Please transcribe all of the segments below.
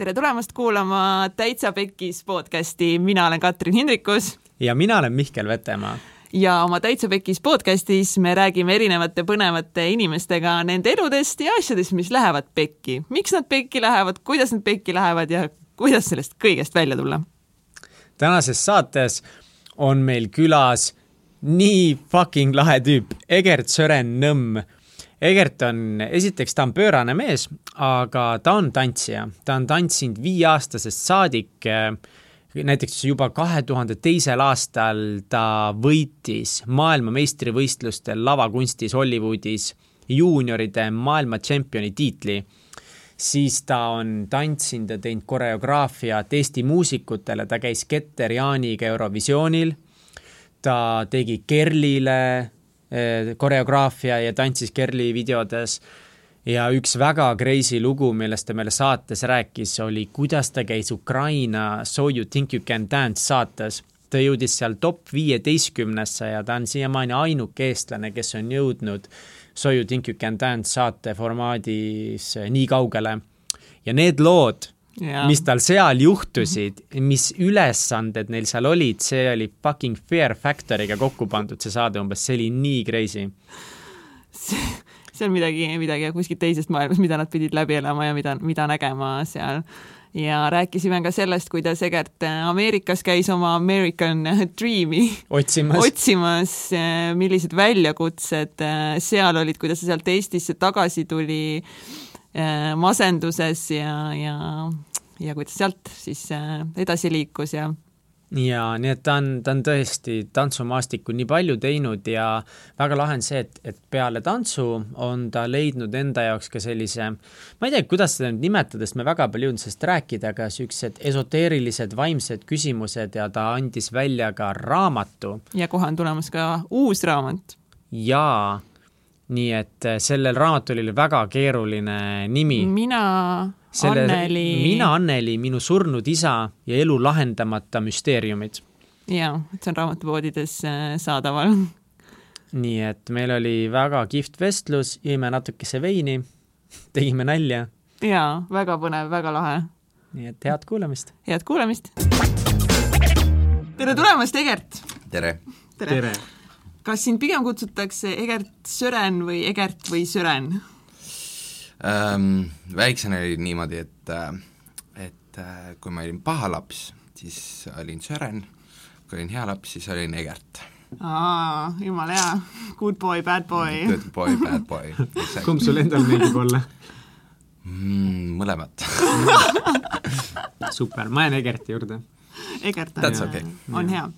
tere tulemast kuulama Täitsa Pekkis podcasti, mina olen Katrin Hindrikus. ja mina olen Mihkel Vetemaa. ja oma Täitsa Pekkis podcastis me räägime erinevate põnevate inimestega nende eludest ja asjadest, mis lähevad pekki. miks nad pekki lähevad, kuidas nad pekki lähevad ja kuidas sellest kõigest välja tulla. tänases saates on meil külas nii fucking lahe tüüp, Egert Sören Nõmm Egert on, esiteks ta on pöörane mees, aga ta on tantsija, ta on tantsinud viieaastasest saadik. näiteks juba kahe tuhande teisel aastal ta võitis maailmameistrivõistlustel lavakunstis Hollywoodis juunioride maailma tšempioni tiitli. Siis ta on tantsinud ja teinud koreograafiat Eesti muusikutele, ta käis Keter Jaaniga Eurovisioonil, ta tegi Kerlile Eh, koreograafia ja tantsis Kerli videodes. ja üks väga crazy lugu, millest ta meile saates rääkis, oli, kuidas ta käis Ukraina So you think you can dance saates. ta jõudis seal top viieteistkümnesse ja ta on siiamaani ainuke eestlane, kes on jõudnud So you think you can dance saate formaadis nii kaugele. ja need lood Ja. mis tal seal juhtusid, mis ülesanded neil seal olid, see oli fucking Fear Factoriga kokku pandud, see saade umbes, see oli nii crazy. see on midagi, midagi kuskilt teisest maailmast, mida nad pidid läbi elama ja mida, mida nägema seal ja rääkisime ka sellest, kuidas Egert Ameerikas käis oma American Dream'i otsimas, otsimas, millised väljakutsed seal olid, kuidas ta sealt Eestisse tagasi tuli Äh, masenduses ja, ja, ja kuidas sealt siis äh, edasi liikus ja ja nii et ta on, ta on tõesti tantsumaastikul nii palju teinud ja väga lahe on see, et, et peale tantsu on ta leidnud enda jaoks ka sellise, ma ei tea, kuidas seda nüüd nimetada, sest me väga palju ei jõudnud sellest rääkida, aga siuksed esoteerilised vaimsed küsimused ja ta andis välja ka raamatu. ja kohe on tulemas ka uus raamat. jaa nii et sellel raamatul oli väga keeruline nimi. mina Selle, Anneli. mina Anneli, minu surnud isa ja elu lahendamata müsteeriumid. jaa, et see on raamatupoodides äh, saadaval. nii et meil oli väga kihvt vestlus, jõime natukese veini, tegime nalja. jaa, väga põnev, väga lahe. nii et head kuulamist. head kuulamist. tere tulemast, Egert! tere! tere, tere.! kas sind pigem kutsutakse Egert Sören või Egert või Sören ähm,? väiksena oli niimoodi, et, äh, et äh, kui ma olin paha laps, siis olin Sören, kui olin hea laps, siis olin Egert. aa, jumala hea, good boy, bad boy. Good boy, bad boy kumb sul endal meeldib olla mm,? mõlemat super, ma jään Egerti juurde. Egert on, okay. on hea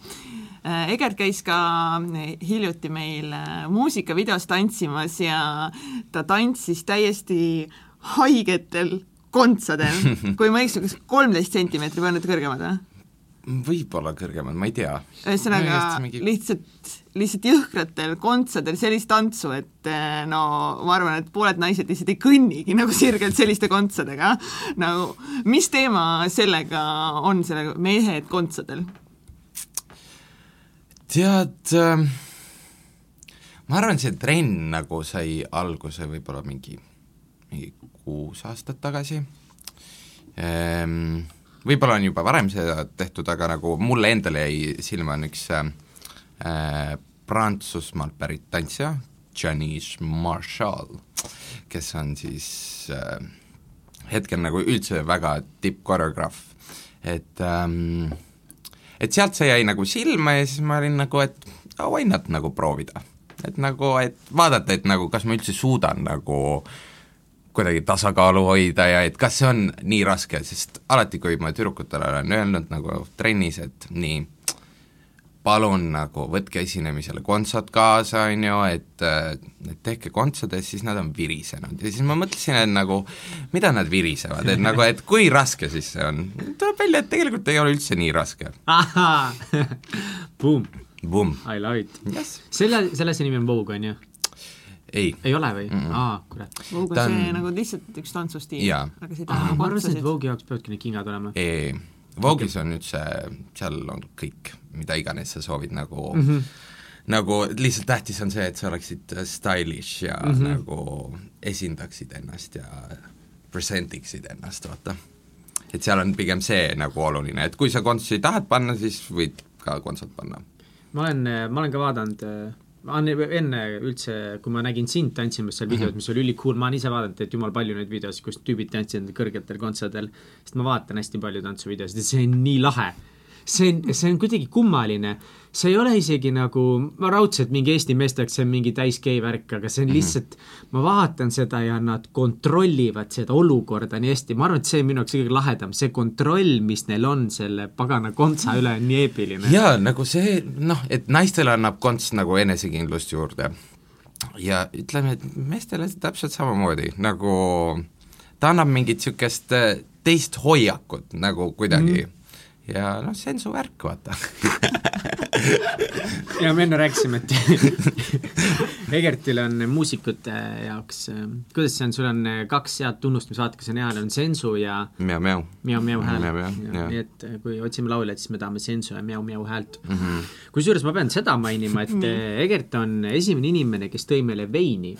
Egert käis ka äh, hiljuti meil äh, muusikavideos tantsimas ja ta tantsis täiesti haigetel kontsadel, kui ma ei eksi, kas kolmteist sentimeetri või on need kõrgemad või? võib-olla kõrgemad, ma ei tea. ühesõnaga mingi... lihtsalt, lihtsalt jõhkratel kontsadel sellist tantsu, et no ma arvan, et pooled naised lihtsalt ei kõnnigi nagu sirgelt selliste kontsadega. nagu mis teema sellega on, selle mehed kontsadel? Tead äh,, ma arvan, see trenn nagu sai alguse võib-olla mingi, mingi kuus aastat tagasi. Ehm,, võib-olla on juba varem seda tehtud, aga nagu mulle endale jäi silma, on üks äh, Prantsusmaalt pärit tantsija, Janice Marshall, kes on siis äh, hetkel nagu üldse väga tippkoreograaf, et ähm, et sealt see jäi nagu silma ja siis ma olin nagu, et oh, why not nagu proovida. et nagu, et vaadata, et nagu kas ma üldse suudan nagu kuidagi tasakaalu hoida ja et kas see on nii raske, sest alati, kui ma tüdrukutele olen öelnud nagu trennis, et nii, palun nagu võtke esinemisele kontsad kaasa, on ju, et, et tehke kontsades, siis nad on virisenud ja siis ma mõtlesin, et nagu mida nad virisevad, et nagu, et kui raske siis see on. tuleb välja, et tegelikult ei ole üldse nii raske. Boom. Boom. I love it yes.. selle, selle see nimi on Vogue, on ju? ei. ei ole või mm? -mm. aa, kurat. Vogue on see nagu lihtsalt üks tantsustiil. aga see ei tähenda ma arvasin, et Vogue'i jaoks peavadki need kingad olema. ei, Vogue'is on üldse, seal on kõik, mida iganes sa soovid nagu mm, -hmm. nagu lihtsalt tähtis on see, et sa oleksid stylish ja mm -hmm. nagu esindaksid ennast ja present iksid ennast, vaata. et seal on pigem see nagu oluline, et kui sa kontsi tahad panna, siis võid ka kontsert panna. ma olen, ma olen ka vaadanud olen enne üldse, kui ma nägin sind tantsimas seal videos, mis oli ülikool, ma olen ise vaadanud, et jumal palju neid videosid, kus tüübid tantsivad kõrgetel kontserdil, sest ma vaatan hästi palju tantsuvideosid ja see on nii lahe see on, see on kuidagi kummaline, see ei ole isegi nagu, ma raudselt mingi Eesti meesteks, see on mingi täis gei värk, aga see on mhm. lihtsalt mm, -hmm. ma vaatan seda ja nad kontrollivad seda olukorda nii hästi, ma arvan, et see on minu jaoks kõige lahedam, see kontroll, mis neil on selle pagana kontsa üle, on nii eepiline. jaa, nagu see noh, et naistele annab konts nagu enesekindlust juurde. ja ütleme, et meestele täpselt samamoodi, nagu ta annab mingit niisugust teist hoiakut nagu kuidagi mm. -hmm ja noh, see on su värk, vaata ja me enne rääkisime, et Egertil on muusikute jaoks, kuidas see on, sul on kaks head tunnust, mis vaatake, see on hea, on sensu ja Miau-Miau. Miau-Miau hääl. nii et kui otsime lauljat, siis me tahame sensu ja Miau-Miau häält mm -hmm.. kusjuures ma pean seda mainima, et Egert on esimene inimene, kes tõi meile veini.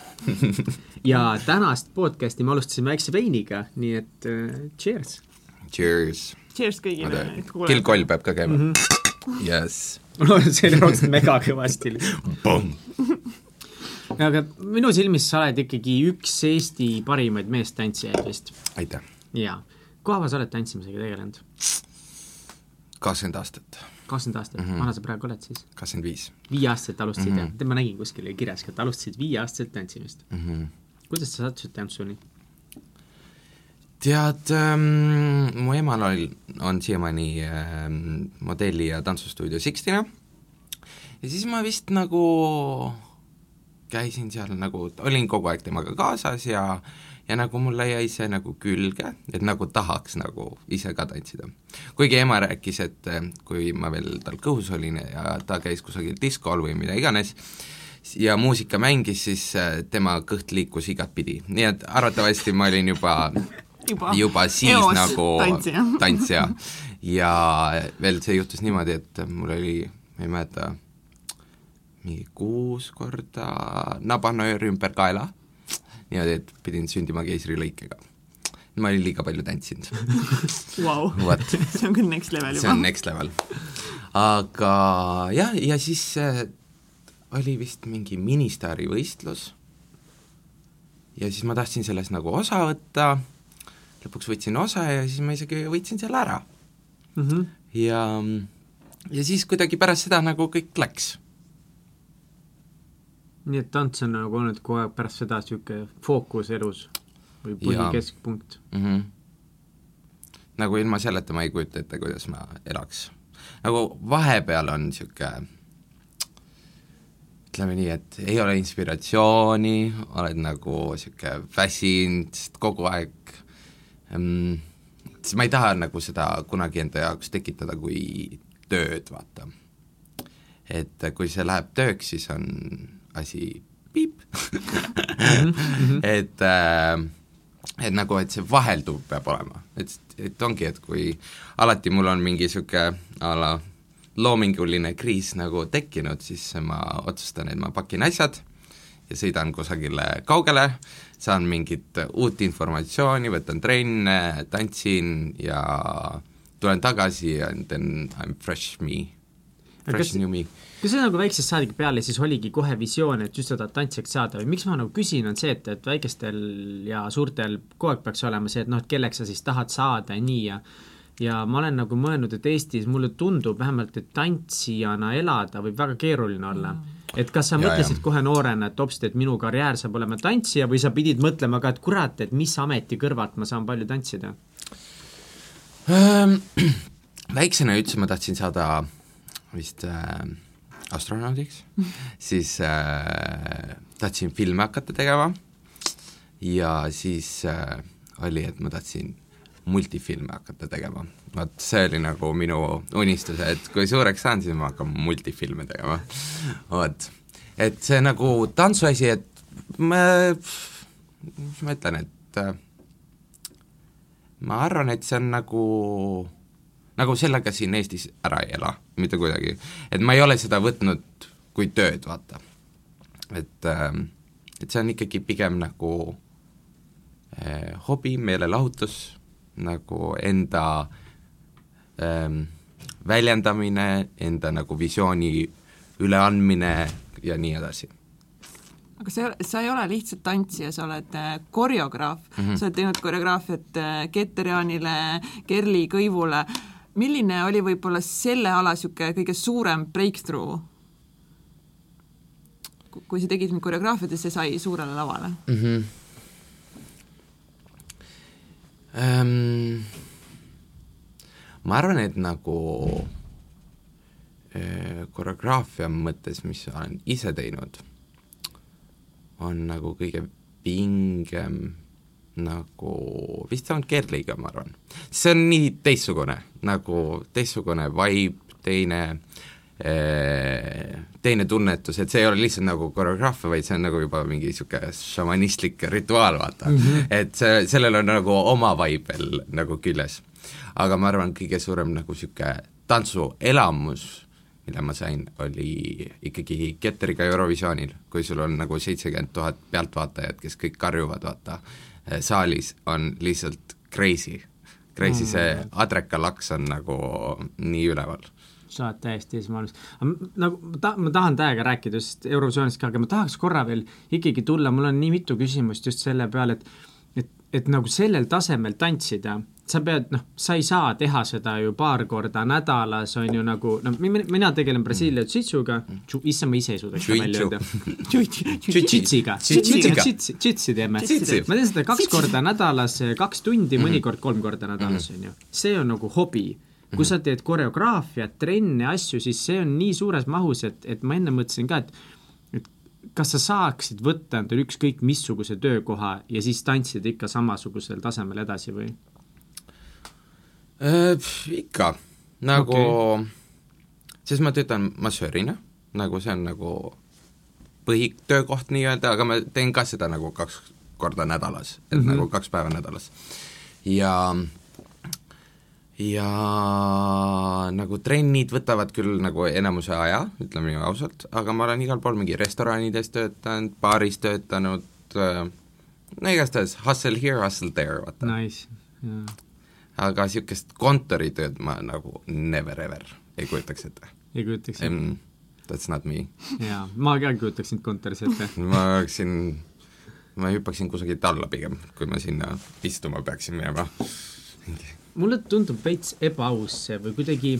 ja tänast podcast'i me alustasime väikse veiniga, nii et uh, cheers! Cheers! Cheers kõigile killkoll peab ka käima mm. -hmm. Yes. see oli raudselt mega kõvasti aga minu silmis sa oled ikkagi üks Eesti parimaid meestantsijaid vist. aitäh. jaa. kui kaua sa oled tantsimisega tegelenud? kakskümmend aastat. kakskümmend aastat mm, -hmm. vana sa praegu oled siis? kakskümmend viis. viieaastaselt alustasid mm -hmm. jah? ma nägin kuskil kirjas, et alustasid viieaastaselt tantsimist mm. -hmm. kuidas sa sattusid tantsuni? Tead ähm,, mu emal oli, on siiamaani ähm, modelli- ja tantsustuudio Sixtina ja siis ma vist nagu käisin seal nagu, olin kogu aeg temaga kaasas ja ja nagu mulle jäi see nagu külge, et nagu tahaks nagu ise ka tantsida. kuigi ema rääkis, et äh, kui ma veel tal kõhus olin ja ta käis kusagil diskol või mida iganes, ja muusika mängis, siis äh, tema kõht liikus igatpidi, nii et arvatavasti ma olin juba juba, juba siis eos nagu tantsija, tantsija. ja veel see juhtus niimoodi, et mul oli, ma ei mäleta, mingi kuus korda nabanöör ümber kaela, niimoodi, et pidin sündima keisrilõikega ma olin liiga palju tantsinud wow. see on küll next level juba. see on next level. aga jah, ja siis äh, oli vist mingi ministaari võistlus ja siis ma tahtsin sellest nagu osa võtta lõpuks võtsin osa ja siis ma isegi võitsin selle ära mm. -hmm. ja, ja siis kuidagi pärast seda nagu kõik läks. nii et tants on nagu olnud kogu aeg pärast seda niisugune fookus elus või põhikeskpunkt mm? -hmm. nagu ilma selleta ma ei kujuta ette, kuidas ma elaks. nagu vahepeal on niisugune ütleme nii, et ei ole inspiratsiooni, oled nagu niisugune väsinud, kogu aeg siis ma ei taha nagu seda kunagi enda jaoks tekitada kui tööd, vaata. et kui see läheb tööks, siis on asi piip. Et äh, et nagu, et see vahelduv peab olema, et, et ongi, et kui alati mul on mingi niisugune a la loominguline kriis nagu tekkinud, siis ma otsustan, et ma pakin asjad ja sõidan kusagile kaugele, saan mingit uut informatsiooni, võtan trenne, tantsin ja tulen tagasi ja then I m fresh me, fresh kas, new me. kas see nagu väiksest saadik peale siis oligi kohe visioon, et just seda tantsijaks saada või miks ma nagu küsin, on see, et, et väikestel ja suurtel kogu aeg peaks olema see, et noh, et kelleks sa siis tahad saada ja nii ja ja ma olen nagu mõelnud, et Eestis mulle tundub vähemalt, et tantsijana elada võib väga keeruline olla mm et kas sa ja, mõtlesid ja. kohe noorena, et hopsti, et minu karjäär saab olema tantsija või sa pidid mõtlema ka, et kurat, et mis ameti kõrvalt ma saan palju tantsida ähm,? väiksena ütlesin, ma tahtsin saada vist äh, astronaudiks siis äh, tahtsin filme hakata tegema ja siis äh, oli, et ma tahtsin multifilme hakata tegema. vot see oli nagu minu unistus, et kui suureks saan, siis ma hakkan multifilme tegema. vot, et see nagu tantsuasi, et ma, mis ma ütlen, et ma arvan, et see on nagu, nagu sellega siin Eestis ära ei ela, mitte kuidagi. et ma ei ole seda võtnud kui tööd, vaata. et, et see on ikkagi pigem nagu eh, hobi, meelelahutus nagu enda ähm, väljendamine, enda nagu visiooni üleandmine ja nii edasi aga sa, sa ei ole lihtsalt tantsija, sa oled äh, koreograaf mm, -hmm. sa oled teinud koreograafiat äh, Keter-Jaanile, Kerli Kõivule, milline oli võib-olla selle ala niisugune kõige suurem breakthrough? kui sa tegid nüüd koreograafiat ja see sai suurele lavale mm? -hmm. Um, ma arvan, et nagu äh, koreograafia mõttes, mis olen ise teinud on nagu kõige pingem nagu, vist on Kerliga, ma arvan. see on nii teistsugune, nagu teistsugune vibe, teine eh, teine tunnetus, et see ei ole lihtsalt nagu koreograafia, vaid see on nagu juba mingi niisugune šamanistlik rituaal, vaata mm. -hmm. et see, sellel on nagu oma vibe veel nagu küljes. aga ma arvan, kõige suurem nagu niisugune tantsuelamus mille ma sain, oli ikkagi Ketteriga Eurovisioonil, kui sul on nagu seitsekümmend tuhat pealtvaatajat, kes kõik karjuvad, vaata, eh, saalis on lihtsalt crazy. Crazy mm., see adrekalaks on nagu nii üleval sa oled täiesti esmaalus. nagu ma ta-, ma tahan täiega rääkida just Eurovisioonist ka, aga ma tahaks korra veel ikkagi tulla, mul on nii mitu küsimust just selle peale, et et, et nagu sellel tasemel tantsida sa pead, noh, sa ei saa teha seda ju paar korda nädalas, on ju nagu, no mina tegelen Brasiilia jitsuga, issand, ma ise ei suuda seda välja öelda. Jitsiga, jitsi teeme. ma teen seda kaks korda nädalas, kaks tundi, mõnikord kolm korda nädalas, mhm. on ju. see on nagu hobi kui sa teed koreograafiat, trenne, asju, siis see on nii suures mahus, et, et ma enne mõtlesin ka, et et kas sa saaksid võtta endale ükskõik missuguse töökoha ja siis tantsida ikka samasugusel tasemel edasi või? äh,? Ikka, nagu okay., sest ma töötan massöörina, nagu see on nagu põhitöökoht nii-öelda, aga ma teen ka seda nagu kaks korda nädalas, et mm -hmm. nagu kaks päeva nädalas. ja ja nagu trennid võtavad küll nagu enamuse aja, ütleme nii ausalt, aga ma olen igal pool mingi restoranides töötanud, baaris töötanud äh,, no igastahes hustle here, hustle there, vaata. Nice, aga niisugust kontoritööd ma nagu never ever ei kujutaks ette. ei kujutaks ette mm,? That's not me. jaa, ma ka ei kujutaks sind kontoris ette ma oleksin, ma hüppaksin kusagilt alla pigem, kui ma sinna istuma peaksin minema mulle tundub veits ebaaus see või kuidagi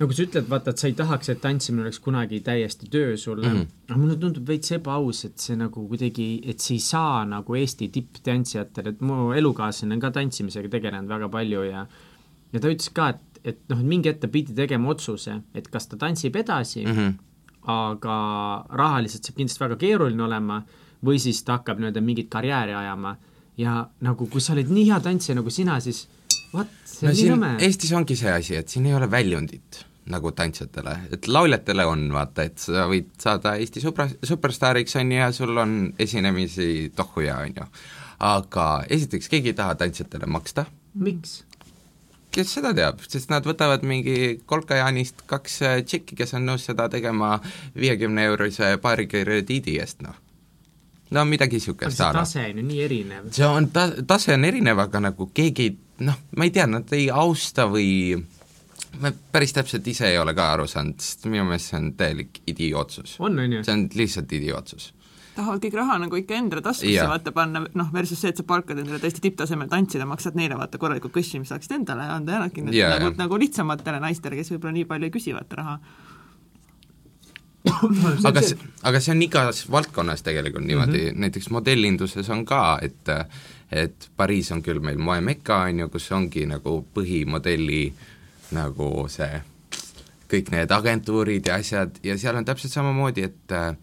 nagu sa ütled, vaata, et sa ei tahaks, et tantsimine oleks kunagi täiesti töö sulle mm, -hmm. aga mulle tundub veits ebaaus, et see nagu kuidagi, et sa ei saa nagu Eesti tipptantsijatel, et mu elukaaslane on ka tantsimisega tegelenud väga palju ja ja ta ütles ka, et, et noh, et mingi hetk ta pidi tegema otsuse, et kas ta tantsib edasi mm, -hmm. aga rahaliselt saab kindlasti väga keeruline olema, või siis ta hakkab nii-öelda mingit karjääri ajama ja nagu, kui sa oled nii hea tantsija nagu sina, siis vot, see on no, nii nõme. Eestis ongi see asi, et siin ei ole väljundit nagu tantsijatele, et lauljatele on vaata, et sa võid saada Eesti supra-, superstaariks, on ju, ja sul on esinemisi tohhu ja on ju. aga esiteks, keegi ei taha tantsijatele maksta. miks? kes seda teab, sest nad võtavad mingi Kolka-Jaanist kaks tšekki, kes on nõus seda tegema viiekümne eurise paarikrediidi eest, noh no midagi niisugust. see tase on ju nii erinev. see on ta-, tase on erinev, aga nagu keegi noh, ma ei tea, nad ei austa või ma päris täpselt ise ei ole ka aru saanud, sest minu meelest see on täielik idiootsus. on, on ju? see on lihtsalt idiootsus tahavad kõik raha nagu ikka endale taskusse vaata panna, noh versus see, et sa palkad endale tõesti tipptasemel tantsida, maksad neile vaata korralikult kõssi, mis saaksid endale anda ja nad yeah, nagu, nagu lihtsamatele naistele, kes võib-olla nii palju ei küsi vaata raha aga see, aga see on igas valdkonnas tegelikult niimoodi. Mm, -hmm. näiteks modellinduses on ka, et et Pariis on küll meil moemekka, on ju, kus ongi nagu põhimodelli nagu see, kõik need agentuurid ja asjad. Ja seal on täpselt samamoodi, et äh,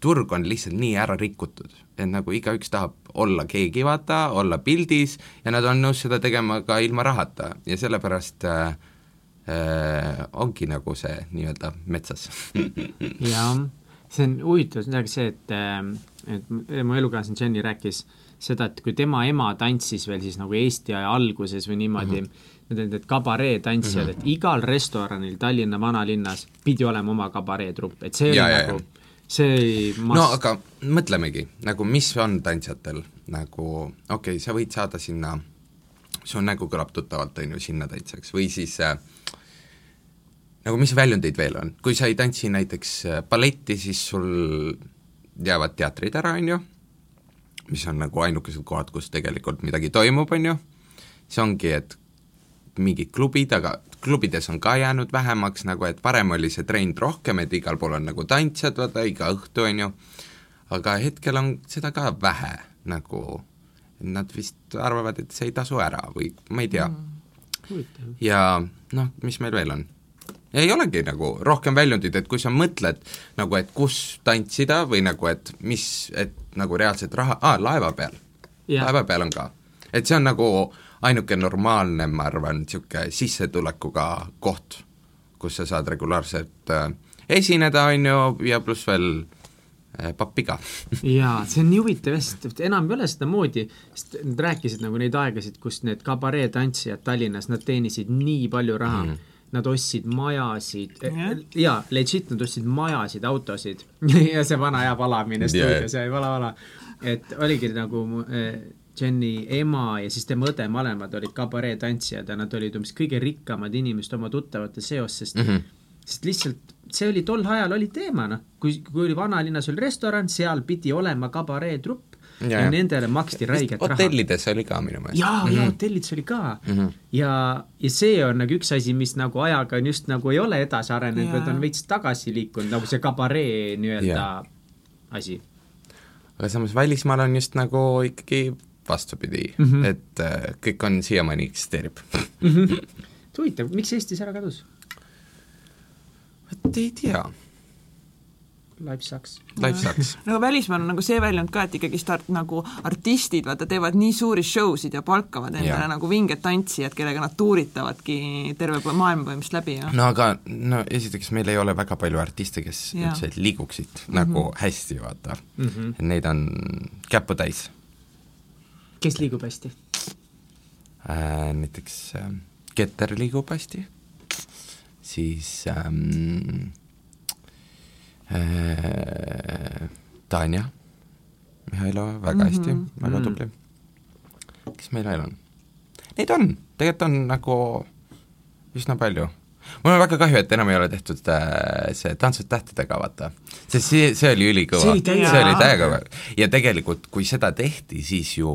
turg on lihtsalt nii ära rikutud, et nagu igaüks tahab olla keegi, vaata, olla pildis ja nad on nõus seda tegema ka ilma rahata. Ja sellepärast äh, äh, ongi nagu see nii-öelda metsas. Jah, see on huvitav, see, et, äh, et mu elukaaslane Jenny rääkis seda, et kui tema ema tantsis veel siis nagu Eesti aja alguses või niimoodi mm, -hmm need, need kabaree-tantsijad mm, -hmm. et igal restoranil Tallinna vanalinnas pidi olema oma kabareetrupp, et see ja, oli ja, nagu see must... no aga mõtlemegi, nagu mis on tantsijatel, nagu okei okay,, sa võid saada sinna su nägu kõlab tuttavalt, on ju, sinna tantsiks või siis äh, nagu mis väljundeid veel on, kui sa ei tantsi näiteks äh, balletti, siis sul jäävad teatrid ära, on ju, mis on nagu ainukesed kohad, kus tegelikult midagi toimub, on ju, see ongi, et mingid klubid, aga klubides on ka jäänud vähemaks nagu, et varem oli see trend rohkem, et igal pool on nagu tantsijad, vaata iga õhtu, on ju, aga hetkel on seda ka vähe nagu, nad vist arvavad, et see ei tasu ära või ma ei tea. Mm.. ja noh, mis meil veel on? Ei olegi nagu rohkem väljundid, et kui sa mõtled nagu, et kus tantsida või nagu, et mis, et nagu reaalselt raha, aa, laeva peal yeah., laeva peal on ka. et see on nagu ainuke normaalne, ma arvan, niisugune sissetulekuga koht, kus sa saad regulaarselt äh, esineda, on ju, ja pluss veel äh, pappi ka jaa, see on nii huvitav jah, sest enam ei ole sedamoodi, sest nad rääkisid nagu neid aegasid, kus need kabareetantsijad Tallinnas, nad teenisid nii palju raha mm. -hmm nad ostsid majasid yeah., jaa, legit nad ostsid majasid, autosid ja see vana hea palamine stuudios yeah. ja vala, vala. et oligi nagu äh, Jenny ema ja siis tema õde, mõlemad olid kabareetantsijad ja nad olid umbes kõige rikkamad inimesed oma tuttavate seos, sest mm, -hmm. sest lihtsalt see oli tol ajal oli teema, noh, kui, kui oli vanalinnas oli restoran, seal pidi olema kabareetrupp ja, ja nendele maksti räiget raha. hotellides oli ka minu meelest. jaa mm, -hmm. ja hotellides oli ka mm. -hmm. ja, ja see on nagu üks asi, mis nagu ajaga on just nagu ei ole edasi arenenud, vaid on veits tagasi liikunud, nagu see kabaree nii-öelda asi. aga samas välismaal on just nagu ikkagi vastupidi mm, -hmm. et äh, kõik on siiamaani eksisteerib mm. -hmm. huvitav, miks Eestis ära kadus? vot ei tea. Life sucks. Life sucks. no välismaal on nagu see väljund ka, et ikkagist art, nagu artistid, vaata, teevad nii suuri show sid ja palkavad endale ja. nagu vinged tantsijad, kellega nad tuuritavadki terve maailma põhimõtteliselt läbi ja no aga no esiteks meil ei ole väga palju artiste, kes ja. üldse liiguksid mm -hmm. nagu hästi, vaata mm. -hmm. Neid on käputäis kes liigub hästi äh,? Näiteks äh, Keter liigub hästi, siis ähm, äh, Tanja Mihhailova väga hästi mm, -hmm. väga mm. tubli. kes meil veel on? Neid on, tegelikult on nagu üsna palju mul on väga kahju, et enam ei ole tehtud äh, see Tantsud tähtedega, vaata. sest see, see oli ülikõva. see oli täiega kõva. ja tegelikult, kui seda tehti, siis ju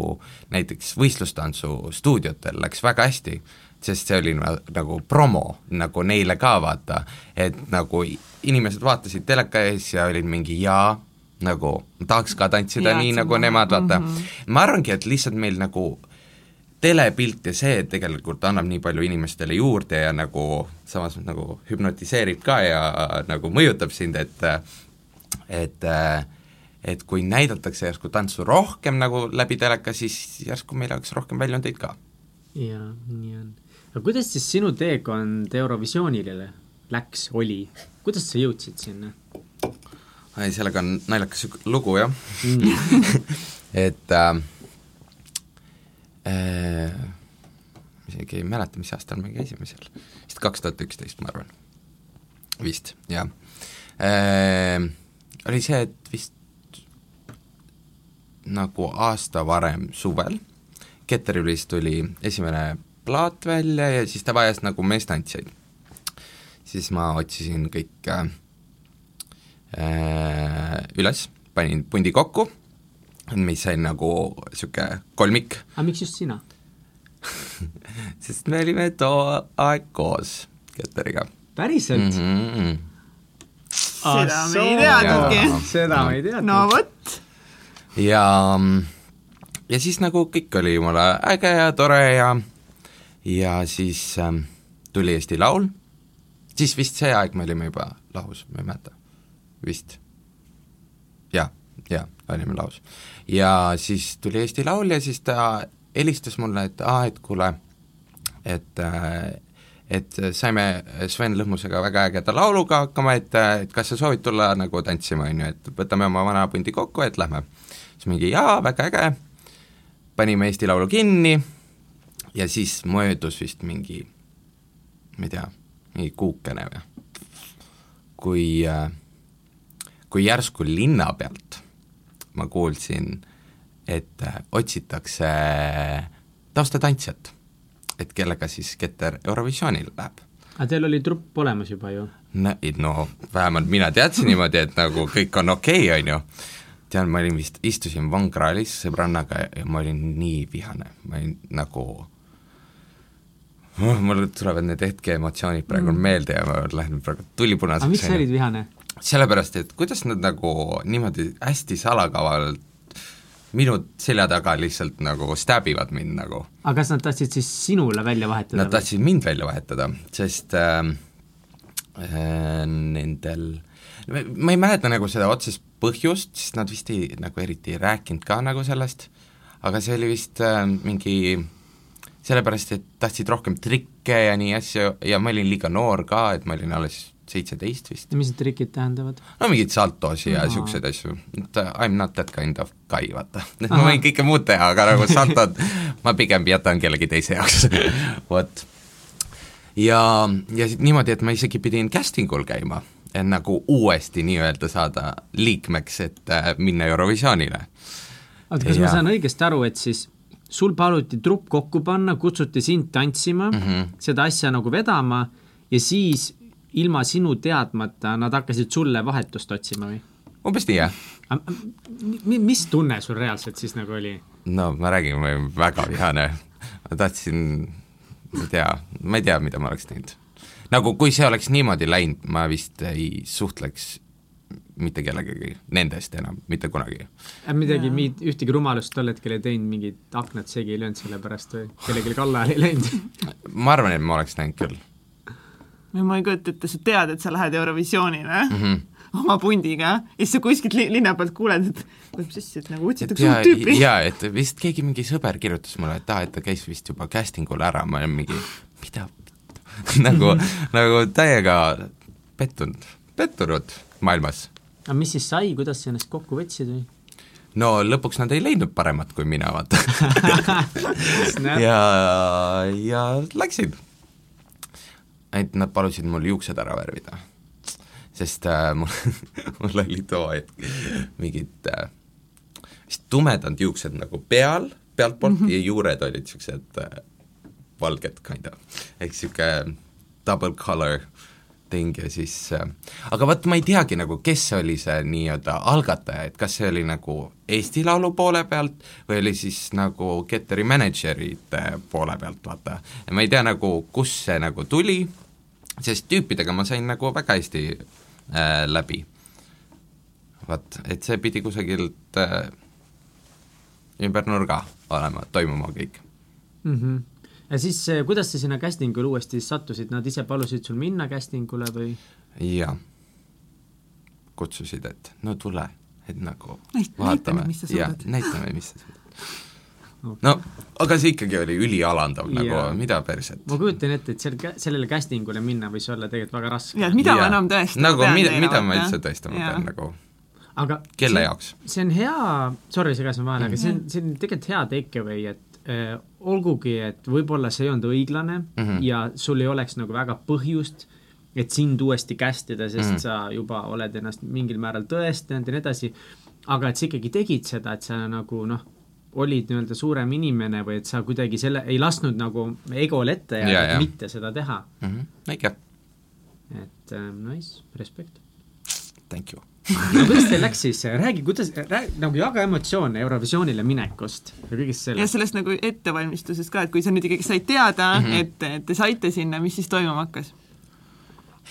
näiteks võistlustantsu stuudiotel läks väga hästi, sest see oli nagu promo nagu neile ka, vaata, et nagu inimesed vaatasid teleka ees ja olid mingi jaa, nagu tahaks ka tantsida ja, nii, nagu nemad, vaata mm. -hmm. ma arvangi, et lihtsalt meil nagu telepilt ja see tegelikult annab nii palju inimestele juurde ja nagu samas nagu hüpnotiseerib ka ja nagu mõjutab sind, et et et kui näidatakse järsku tantsu rohkem nagu läbi teleka, siis järsku meil oleks rohkem väljundeid ka. jaa, nii on. aga kuidas siis sinu teekond Eurovisioonile läks, oli, kuidas sa jõudsid sinna? ei, sellega on naljakas lugu jah mm. et äh, äh, isegi ei mäleta, mis aastal me käisime seal, vist kaks tuhat üksteist, ma arvan. vist, jah äh,. Oli see, et vist nagu aasta varem suvel Keterülis tuli esimene plaat välja ja siis ta vajas nagu meestantsijaid. Siis ma otsisin kõik äh, üles, panin pundi kokku mis sai nagu niisugune kolmik. aga miks just sina sest me olime too aeg koos Keteriga. päriselt mm? -hmm. seda me ei teadnudki. seda me ei teadnud. no vot. ja, ja siis nagu kõik oli jumala äge ja tore ja ja siis ähm, tuli Eesti Laul, siis vist see aeg me olime juba lahus, ma ei mäleta, vist. jaa, jaa, olime lahus ja siis tuli Eesti Laul ja siis ta helistas mulle, et aa, et kuule, et et saime Sven Lõhmusega väga ägeda lauluga hakkama, et, et kas sa soovid tulla nagu tantsima, on ju, et võtame oma vana pundi kokku, et lähme. siis mingi jaa, väga äge, panime Eesti Laulu kinni ja siis möödus vist mingi, ma ei tea, mingi kuukene või, kui, kui järsku linna pealt ma kuulsin, et äh, otsitakse taustatantsijat et kellega siis Keter Eurovisioonile läheb aga teil oli trupp olemas juba ju? no, no vähemalt mina teadsin niimoodi, et nagu kõik on okei okay,, on ju. tean, ma olin vist, istusin Von Krahlis sõbrannaga ja ma olin nii vihane, ma olin nagu mul tulevad need hetkeemotsioonid praegu mm. meelde ja ma lähen praegu tulipunaseks. aga miks sa olid vihane? sellepärast, et kuidas nad nagu niimoodi hästi salakavalalt minu selja taga lihtsalt nagu stäbivad mind nagu. aga kas nad tahtsid siis sinule välja vahetada? Nad tahtsid mind välja vahetada, sest äh, äh, nendel ma ei mäleta nagu seda otsest põhjust, sest nad vist ei, nagu eriti ei rääkinud ka nagu sellest, aga see oli vist äh, mingi sellepärast, et tahtsid rohkem trikke ja nii asju ja ma olin liiga noor ka, et ma olin alles seitseteist vist. mis need trikid tähendavad? no mingeid saltosi ja niisuguseid asju, et I m not that kind of guy, vaata. et ma võin kõike muud teha, aga nagu saltod ma pigem jätan kellegi teise jaoks vot. ja, ja niimoodi, et ma isegi pidin casting ul käima, et nagu uuesti nii-öelda saada liikmeks, et uh, minna Eurovisioonile. oota, kas ja... ma saan õigesti aru, et siis sul paluti trupp kokku panna, kutsuti sind tantsima mm, -hmm. seda asja nagu vedama ja siis ilma sinu teadmata nad hakkasid sulle vahetust otsima või? umbes nii, jah. mis tunne sul reaalselt siis nagu oli? no ma räägin, ma olin väga vihane, ma tahtsin, ma ei tea, ma ei tea, mida ma oleks teinud. nagu kui see oleks niimoodi läinud, ma vist ei suhtleks mitte kellegagi nendest enam, mitte kunagi. midagi, ühtegi rumalust tol hetkel ei teinud, mingid aknad segi ei löönud selle pärast või kellelegi kallale ei läinud ma arvan, et ma oleks läinud küll ma ei kujuta ette, sa tead, et sa lähed Eurovisioonile mm -hmm. oma pundiga ja siis sa kuskilt li linna pealt kuuled, et mis asja, et nagu otsitakse uut tüüpi. jaa, et vist keegi, mingi sõber kirjutas mulle, et aa, et ta käis vist juba casting ul ära, ma olen mingi, mida nagu nagu täiega pettunud, pettunud maailmas. Aga mis siis sai, kuidas sa ennast kokku võtsid või? no lõpuks nad ei leidnud paremat kui mina, vaata ja, ja läksin et nad palusid mul juuksed ära värvida. sest äh, mul mul oli too hetk mingid äh, vist tumedad juuksed nagu peal, pealtpoolt mm -hmm. ja juured olid niisugused äh, valged kind of, ehk niisugune double color ting ja siis äh,, aga vot ma ei teagi nagu, kes oli see nii-öelda algataja, et kas see oli nagu Eesti Laulu poole pealt või oli siis nagu Ketteri mänedžerite poole pealt, vaata. ma ei tea nagu, kust see nagu tuli sest tüüpidega ma sain nagu väga hästi äh, läbi. vaat, et see pidi kusagilt äh, ümber nurga olema, toimuma kõik mm. -hmm. Ja siis äh, kuidas sa sinna casting ule uuesti sattusid, nad ise palusid sul minna casting ule või? jaa, kutsusid, et no tule, et nagu Näit, vaatame, näitame, mis sa suudad okay.. no aga see ikkagi oli ülialandav yeah. nagu, mida perset. ma kujutan ette, et seal, sellele casting ule minna võis olla tegelikult väga raske. jaa, et mida yeah. ma enam tõestama nagu, pean. mida, mida ma üldse tõestama pean nagu aga kelle see, jaoks? see on hea, sorry, segasin vahele mm, -hmm. aga see on, see on tegelikult hea take away, et olgugi, et võib-olla see ei olnud õiglane mm -hmm. ja sul ei oleks nagu väga põhjust, et sind uuesti kästida, sest mm -hmm. sa juba oled ennast mingil määral tõestanud ja nii edasi, aga et sa ikkagi tegid seda, et sa nagu noh, olid nii-öelda suurem inimene või et sa kuidagi selle, ei lasknud nagu egole ette jääda ja, ja. mitte seda teha mm. -hmm. õige. et äh, nice, respekt. Thank you no kuidas teil läks siis, räägi, kuidas, nagu jaga emotsioone Eurovisioonile minekust ja kõigest sellest. ja sellest nagu ettevalmistusest ka, et kui sa nüüd ikkagi said teada mm, -hmm. et, et te saite sinna, mis siis toimuma hakkas?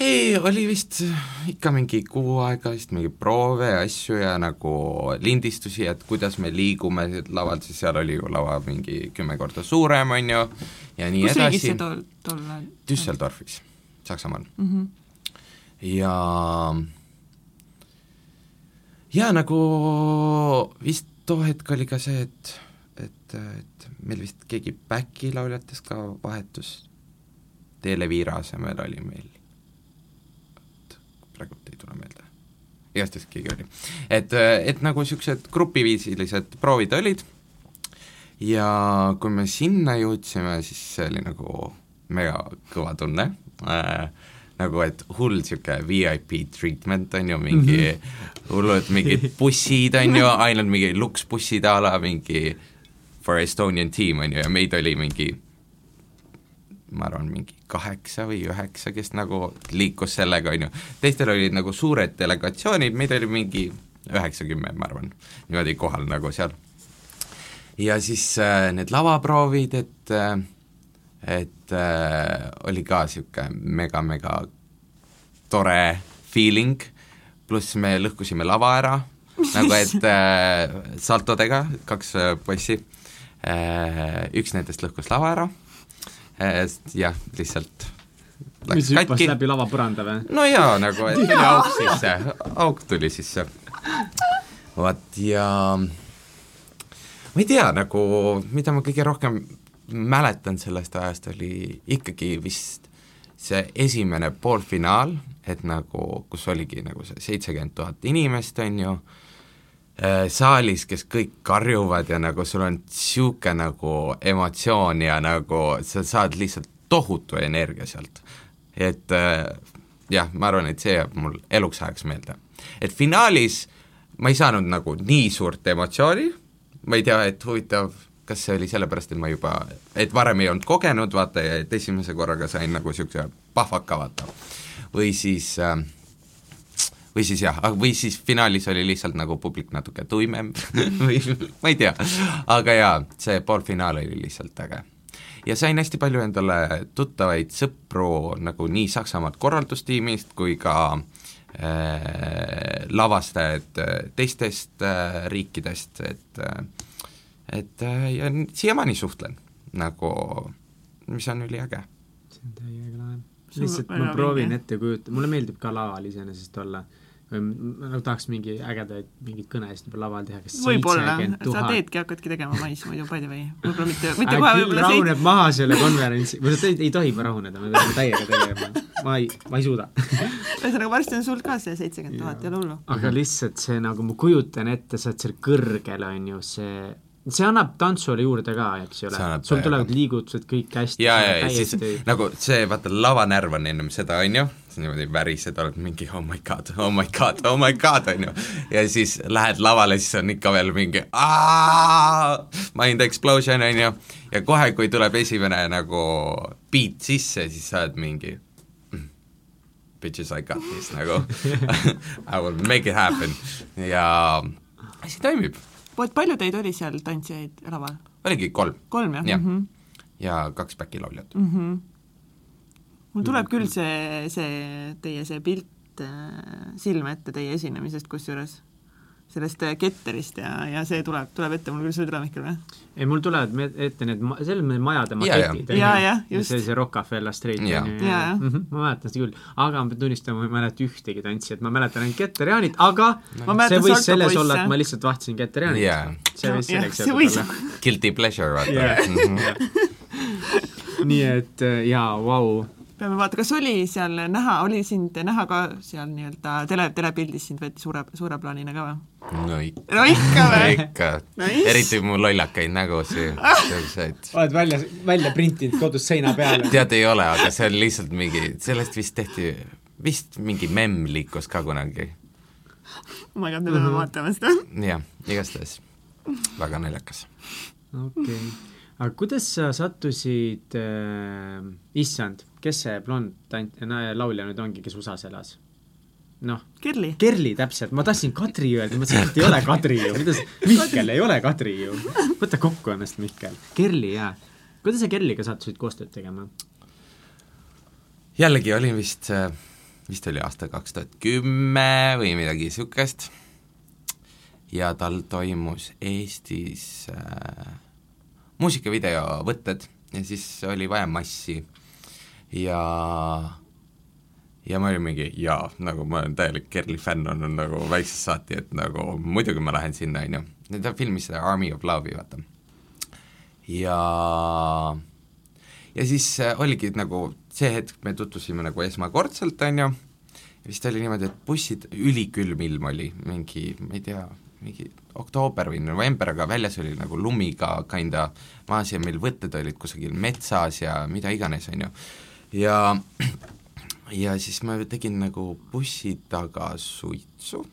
ei, oli vist ikka mingi kuu aega vist mingi proove ja asju ja nagu lindistusi, et kuidas me liigume lavalt, siis seal oli ju lava mingi kümme korda suurem, on ju, ja nii Kus edasi. kus riigis see tol, tol ajal? Düsseldorfis, Saksamaal mm. -hmm. ja ja nagu vist too hetk oli ka see, et, et, et meil vist keegi back'i lauljatest ka vahetus, Televiira asemel oli meil praegult ei tule meelde. igastahes keegi oli. et, et nagu niisugused grupiviisilised proovid olid ja kui me sinna jõudsime, siis see oli nagu mega kõva tunne äh,, nagu et hull niisugune VIP treatment on ju, mingi -hmm. hullud mingid bussid on ju, ainult mingi luksbussid a la mingi for Estonian team on ju ja meid oli mingi ma arvan, mingi kaheksa või üheksa, kes nagu liikus sellega, on ju. teistel olid nagu suured delegatsioonid, meid oli mingi üheksa-kümme, ma arvan, niimoodi kohal nagu seal. ja siis äh, need lavaproovid, et äh, et äh, oli ka niisugune mega-mega tore feeling, pluss me lõhkusime lava ära, nagu et äh, saltodega, kaks äh, poissi. Äh,, üks nendest lõhkus lava ära. Äh,, jah, lihtsalt mis hüppas läbi lavapõranda või? no jaa, nagu et tuli auk sisse, auk tuli sisse. vot ja ma ei tea, nagu mida ma kõige rohkem mäletan sellest ajast, oli ikkagi vist see esimene poolfinaal, et nagu, kus oligi nagu see seitsekümmend tuhat inimest, on ju, äh, saalis, kes kõik karjuvad ja nagu sul on niisugune nagu emotsioon ja nagu sa saad lihtsalt tohutu energia sealt. et äh, jah, ma arvan, et see jääb mul eluks ajaks meelde. et finaalis ma ei saanud nagu nii suurt emotsiooni, ma ei tea, et huvitav, kas see oli sellepärast, et ma juba, et varem ei olnud kogenud, vaata, ja et esimese korraga sain nagu niisuguse pahvaka, vaata. või siis äh, või siis jah, või siis finaalis oli lihtsalt nagu publik natuke tuimem või ma ei tea, aga jaa, see poolfinaal oli lihtsalt äge. ja sain hästi palju endale tuttavaid sõpru nagu nii Saksamaalt korraldustiimist kui ka äh, lavastajad teistest äh, riikidest, et äh, et äh, ja siiamaani suhtlen nagu, mis on üliäge. see on täiega lahe. lihtsalt ma proovin vinge. ette kujutada, mulle meeldib ka laval iseenesest olla või nagu tahaks mingi ägedaid mingeid kõnesid juba laval teha, kas võib-olla, sa teedki, hakkadki tegema mais muidu by the way, võib-olla mitte, mitte kohe võib-olla rahuneb seit... maha selle konverentsi, või sa ei, ei tohi rahuneda, me peame täiega tegema, ma ei, ma ei suuda ühesõnaga varsti on sul ka see seitsekümmend tuhat, ei ole hullu. aga lihtsalt see nagu, ma kujutan ette, sa oled seal kõrgel, on ju, see see annab tantsule juurde ka, eks ole, sul tulevad liigutused kõik hästi. ja, ja, ja siis nagu see, vaata, lavanärv on ennem seda, on ju, niimoodi värised, oled mingi oh my god, oh my god, oh my god, on ju, ja siis lähed lavale, siis on ikka veel mingi mind explosion, on ju, ja kohe, kui tuleb esimene nagu beat sisse, siis sa oled mingi mm, bitches I got this nagu. I will make it happen. Ja asi toimib palju teid oli seal tantsijaid laval? oligi kolm. kolm, jah ja. mm? -hmm. ja kaks back-lauljat mm. -hmm. mul tuleb küll see, see teie see pilt äh, silme ette teie esinemisest kusjuures sellest äh, Ketterist ja, ja see tuleb, tuleb ette, mul küll see ei tule, Mihkel, või? ei, mul tulevad ette need ma-, selles mõttes majade maketid. ja, ja, just. see, see Rockefeller Street on. Mm -hmm, ma mäletan seda küll, aga ma pean tunnistama, ma ei mäleta ühtegi tantsijat, ma mäletan ainult Keter Jaanit, aga ma see võis selles poisse. olla, et ma lihtsalt vahtisin Keter Jaanit yeah.. see võis selleks olla. Guilty pleasure, vaata yeah. -hmm. nii et äh, jaa, vau peame vaatama, kas oli seal näha, oli sind näha ka seal nii-öelda tele, telepildis sind võeti suure, suure plaanina ka või? no ikka. no ikka või? ikka nice., eriti mu lollakaid nägusid, selliseid. oled välja, välja printinud kodus seina peale? tead, ei ole, aga see on lihtsalt mingi, sellest vist tehti, vist mingi memm liikus ka kunagi. oh my god, me peame vaatama seda. jah, igastahes väga naljakas. okei okay., aga kuidas sa sattusid äh,, issand kes see blond tant-, laulja nüüd ongi, kes USA-s elas? noh. Kerli. Kerli, täpselt, ma tahtsin Kadri öelda, ma mõtlesin, et ei ole Kadri ju, mida sa, Mihkel ei ole Kadri ju. võta kokku ennast, Mihkel. Kerli, jaa. kuidas sa Kerliga sattusid koostööd tegema? jällegi olin vist, vist oli aasta kaks tuhat kümme või midagi niisugust ja tal toimus Eestis äh, muusikavideo võtted ja siis oli vaja massi ja ja ma olin mingi jaa, nagu ma olen täielik Kerli fänn olnud nagu väiksest saati, et nagu muidugi ma lähen sinna, on ju. ta filmis seda Army of Love'i, vaata. ja ja siis äh, oligi nagu see hetk, me tutvusime nagu esmakordselt, on ju, vist oli niimoodi, et bussid, ülikülm ilm oli, mingi, ma ei tea, mingi oktoober või november, aga väljas oli nagu lumiga kinda maas ja meil võtted olid kusagil metsas ja mida iganes, on ju ja, ja siis ma tegin nagu bussi taga suitsu.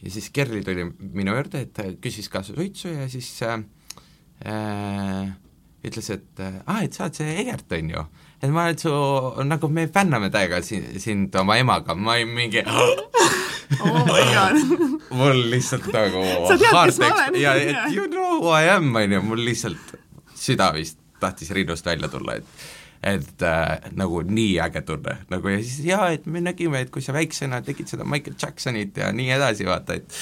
Ja siis Kerli tuli minu juurde, et küsis kaasa suitsu ja siis äh, ütles, et aa ah,, et sa oled see Egert, on ju. et ma olen su, nagu me fänname täiega sind, sind oma emaga, ma olin mingi oh mul lihtsalt nagu Sa tead, ja et you know who I am, on ju, mul lihtsalt süda vist tahtis rinnust välja tulla, et et äh, nagu nii äge tunne, nagu ja siis jaa, et me nägime, et kui sa väiksena tegid seda Michael Jacksonit ja nii edasi, vaata, et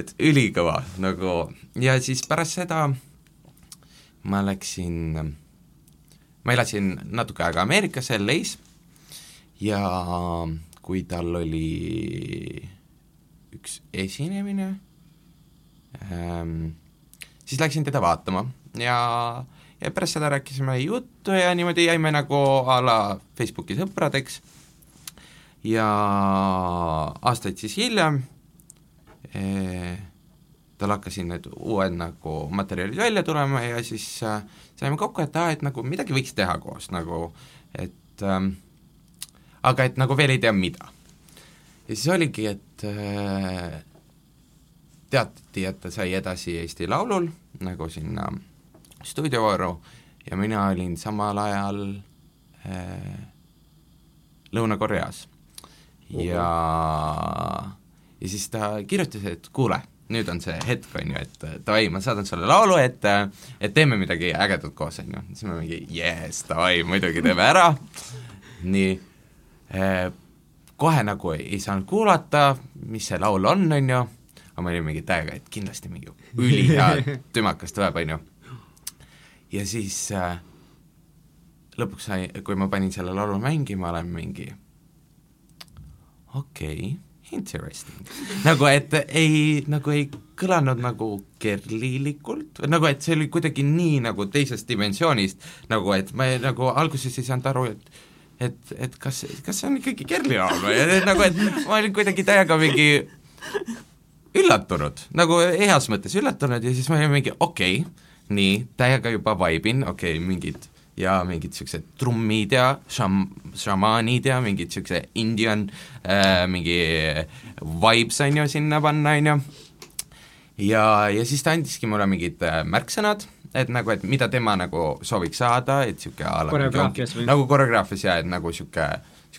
et ülikõva nagu ja siis pärast seda ma läksin, ma elasin natuke aega Ameerikas, LA-s ja kui tal oli üks esinemine ähm,, siis läksin teda vaatama ja, ja pärast seda rääkisime juttu ja niimoodi jäime nagu a la Facebooki sõpradeks ja aastaid siis hiljem eh, tal hakkasid need uued nagu materjalid välja tulema ja siis äh, saime kokku, et aa, et nagu midagi võiks teha koos nagu, et ähm, aga et nagu veel ei tea, mida. ja siis oligi, et äh, teatati, et ta sai edasi Eesti Laulul nagu sinna stuudiovooru ja mina olin samal ajal äh, Lõuna-Koreas. Ja, ja siis ta kirjutas, et kuule nüüd on see hetk, on ju, et davai, ma saadan sulle laulu, et et teeme midagi ägedat koos, on ju, siis me mingi jess, davai, muidugi teeme ära, nii. Eh,, kohe nagu ei, ei saanud kuulata, mis see laul on, on ju, aga ma olin mingi täiega, et kindlasti mingi ülihea tümakas tuleb, on ju. Ja siis äh, lõpuks sai, kui ma panin selle laulu mängima, olen mingi okei okay interesting. nagu et ei, nagu ei kõlanud nagu kerlilikult, nagu et see oli kuidagi nii nagu teisest dimensioonist, nagu et ma ei, nagu alguses ei saanud aru, et et, et kas, kas see on ikkagi Kerli laul või, nagu, et ma olin kuidagi täiega mingi üllatunud, nagu heas mõttes üllatunud ja siis ma olin mingi okei okay,, nii, täiega juba vaibin, okei okay,, mingid ja mingid niisugused trummid ja šam-, šamaanid ja mingid niisuguse Indian äh, mingi vibes on ju sinna panna, on ju, ja, ja siis ta andiski mulle mingid äh, märksõnad, et nagu, et mida tema nagu sooviks saada, et niisugune koreograafias või? nagu koreograafias ja et nagu niisugune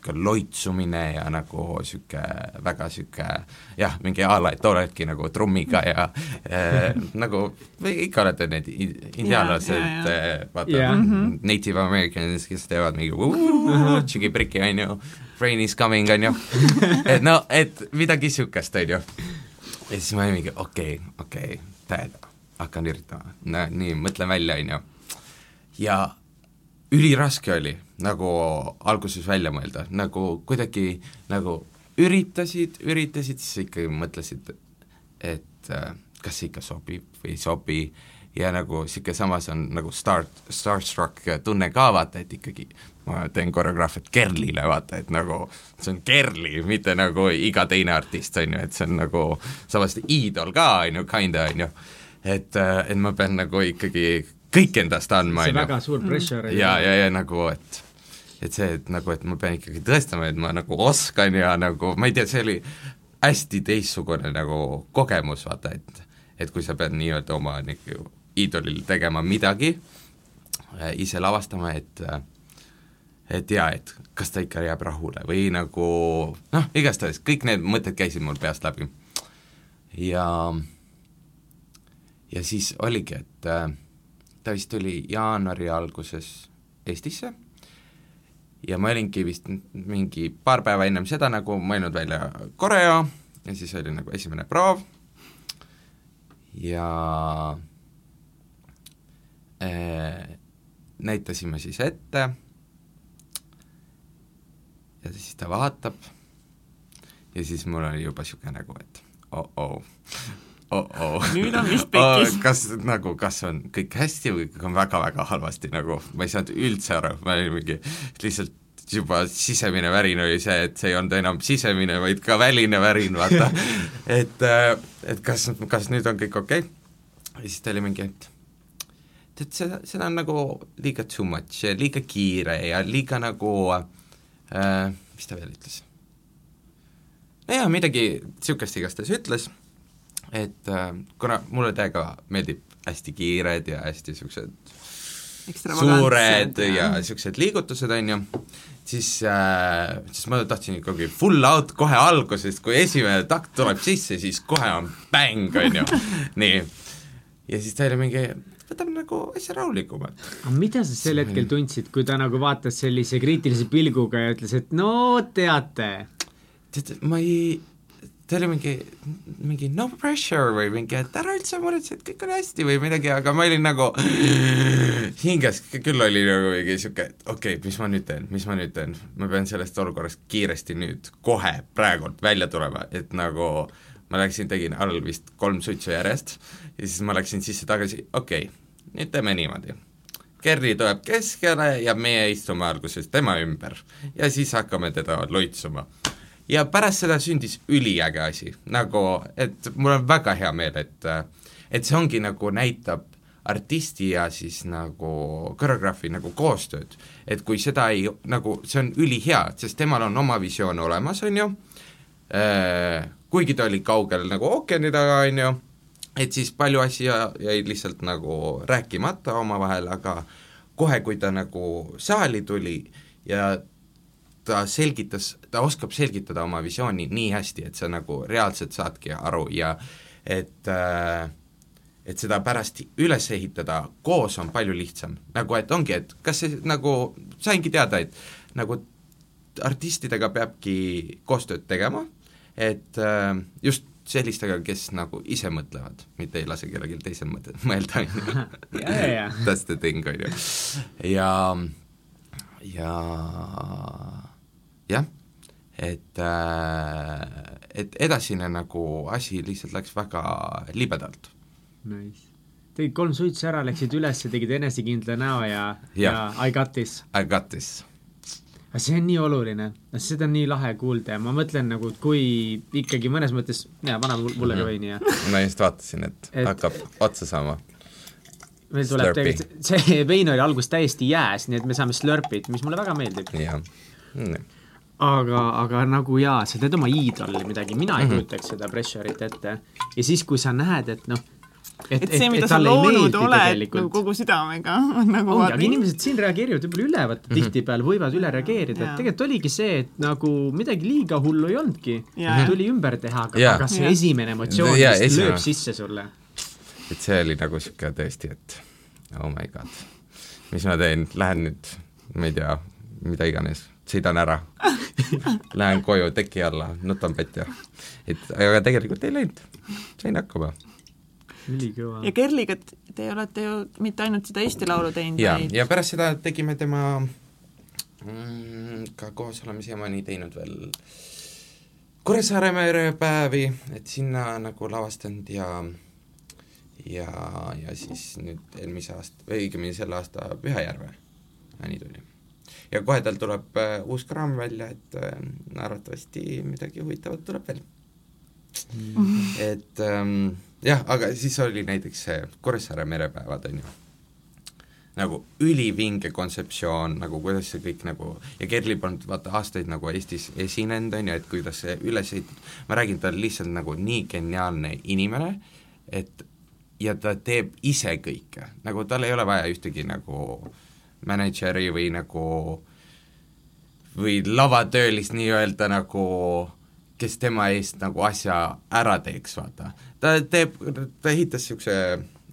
niisugune loitsumine ja nagu niisugune väga niisugune jah, mingi a la, et oledki nagu trummiga ja äh, nagu ikka olete need indiaanlased, eh, vaata Jaa. mm, native americans, kes teevad mingi tšiki-priki, on ju, rain is coming, on ju, et no, et midagi niisugust, on ju. ja siis ma olin mingi okei okay,, okei okay,, tähendab, hakkan üritama, no nii, mõtlen välja, on ju, ja üliraske oli nagu alguses välja mõelda, nagu kuidagi nagu üritasid, üritasid, siis ikkagi mõtlesid, et äh, kas see ikka sobib või ei sobi ja nagu niisugune samas on nagu star, starstruck tunne ka, vaata, et ikkagi ma teen koreograafiat Kerlile, vaata, et nagu see on Kerli, mitte nagu iga teine artist, on ju, et see on nagu samas iidol ka, on ju, kinda, on ju. et, äh, et ma pean nagu ikkagi kõik endast andma, on ju väga suur pressure. ja, ja, ja nagu, et et see, et nagu, et ma pean ikkagi tõestama, et ma nagu oskan ja nagu ma ei tea, see oli hästi teistsugune nagu kogemus, vaata, et et kui sa pead nii-öelda oma nagu iidolil tegema midagi äh,, ise lavastama, et äh, et jaa, et kas ta ikka jääb rahule või nagu noh, igastahes kõik need mõtted käisid mul peast läbi. ja ja siis oligi, et äh, ta vist tuli jaanuari alguses Eestisse. Ja ma olingi vist mingi paar päeva ennem seda nagu mõelnud välja Korea ja siis oli nagu esimene proov. Ja äh, näitasime siis ette. Ja siis ta vaatab. Ja siis mul oli juba niisugune nagu, et oh-oh, oh-oh. nüüd on vist pekkis. kas nagu, kas on kõik hästi või kõik on väga-väga halvasti, nagu ma ei saanud üldse aru, ma olin mingi lihtsalt juba sisemine värin oli see, et see ei olnud enam sisemine, vaid ka väline värin, vaata et, et kas, kas nüüd on kõik okei okay?? ja siis ta oli mingi, et tead, seda, seda on nagu liiga too much ja liiga kiire ja liiga nagu äh, mis ta veel ütles? nojah, midagi niisugust igastahes ütles, et äh, kuna mulle täiega meeldib hästi kiired ja hästi niisugused suured ja niisugused liigutused, on ju, siis äh,, siis ma tahtsin ikkagi full out kohe algusest, kui esimene takt tuleb sisse, siis kohe on bäng, on ju, nii. ja siis ta oli mingi, võtame nagu asja rahulikumalt. aga mida sa sel hetkel tundsid, kui ta nagu vaatas sellise kriitilise pilguga ja ütles, et no teate? tead, ma ei ta oli mingi, mingi no pressure või mingi, et ära üldse muretse, et kõik on hästi või midagi, aga ma olin nagu hinges küll oli nagu mingi sihuke, et okei okay,, mis ma nüüd teen, mis ma nüüd teen, ma pean sellest olukorrast kiiresti nüüd kohe praegult välja tulema, et nagu ma läksin, tegin all vist kolm suitsu järjest ja siis ma läksin sisse-tagasi, okei okay,, nüüd teeme niimoodi Kerri tuleb keskele ja meie istume alguses tema ümber ja siis hakkame teda loitsuma ja pärast seda sündis üliäge asi, nagu et mul on väga hea meel, et et see ongi nagu näitab artisti ja siis nagu koreograafi nagu koostööd. et kui seda ei, nagu see on ülihea, sest temal on oma visioon olemas, on ju, äh, kuigi ta oli kaugel nagu ookeani taga, on ju, et siis palju asja jäi lihtsalt nagu rääkimata omavahel, aga kohe, kui ta nagu saali tuli ja ta selgitas, ta oskab selgitada oma visiooni nii hästi, et sa nagu reaalselt saadki aru ja et äh, et seda pärast üles ehitada koos on palju lihtsam, nagu et ongi, et kas see nagu, saingi teada, et nagu artistidega peabki koostööd tegema, et äh, just sellistega, kes nagu ise mõtlevad, mitte ei lase kellelgi teisel mõte-, mõelda, on ju. That's the thing, on ju. ja, ja jah, et, äh, et edasine nagu asi lihtsalt läks väga libedalt. Nice. tegid kolm suitsu ära, läksid üles, tegid enesekindla näo ja, ja, ja I got this. I got this aga see on nii oluline, seda on nii lahe kuulda ja ma mõtlen nagu, et kui ikkagi mõnes mõttes, jaa, pane mulle ka veini ja ma just vaatasin, et hakkab otsa saama. meil tuleb tegelikult, see vein oli alguses täiesti jääs, nii et me saame slurpit, mis mulle väga meeldib. jah, aga, aga nagu jaa, sa teed oma iidolile midagi, mina ei mm -hmm. kujutaks seda pressure'it ette. ja siis, kui sa näed, et noh, et, et see, mida et sa loonud oled nagu kogu südamega, on nagu ongi, aga inimesed siin reageerivad võib-olla üle, vaata mm -hmm. tihtipeale võivad üle reageerida, et tegelikult oligi see, et nagu midagi liiga hullu ei olnudki, tuli ümber teha, aga, aga see ja. esimene emotsioon ja, just lööb sisse sulle. et see oli nagu niisugune tõesti, et oh my god, mis ma teen, lähen nüüd, ma ei tea, mida iganes sõidan ära Lähen koju teki alla, nutan petja. et aga tegelikult ei läinud, sain hakkama. ülikõva. ja Kerliga te olete ju mitte ainult seda Eesti Laulu teinud, ja vaid..., ja pärast seda tegime tema mm, ka koos oleme siiamaani teinud veel Kuressaare merepäevi, et sinna nagu lavastanud ja ja, ja siis nüüd eelmise aasta, õigemini selle aasta Pühajärve, nii tuli ja kohe tal tuleb äh, uus kraam välja, et äh, arvatavasti midagi huvitavat tuleb veel. Mm.. et ähm, jah, aga siis oli näiteks see Kuressaare merepäevad, on ju. Nagu ülivinge kontseptsioon, nagu kuidas see kõik nagu, ja Kerli polnud vaata aastaid nagu Eestis esinenud, on ju, et kuidas see üles ehitatud, ma räägin, ta on lihtsalt nagu nii geniaalne inimene, et ja ta teeb ise kõike, nagu tal ei ole vaja ühtegi nagu äh, mänedžeri või nagu või lavatöölist nii-öelda nagu, kes tema eest nagu asja ära teeks, vaata. ta teeb, ta ehitas niisuguse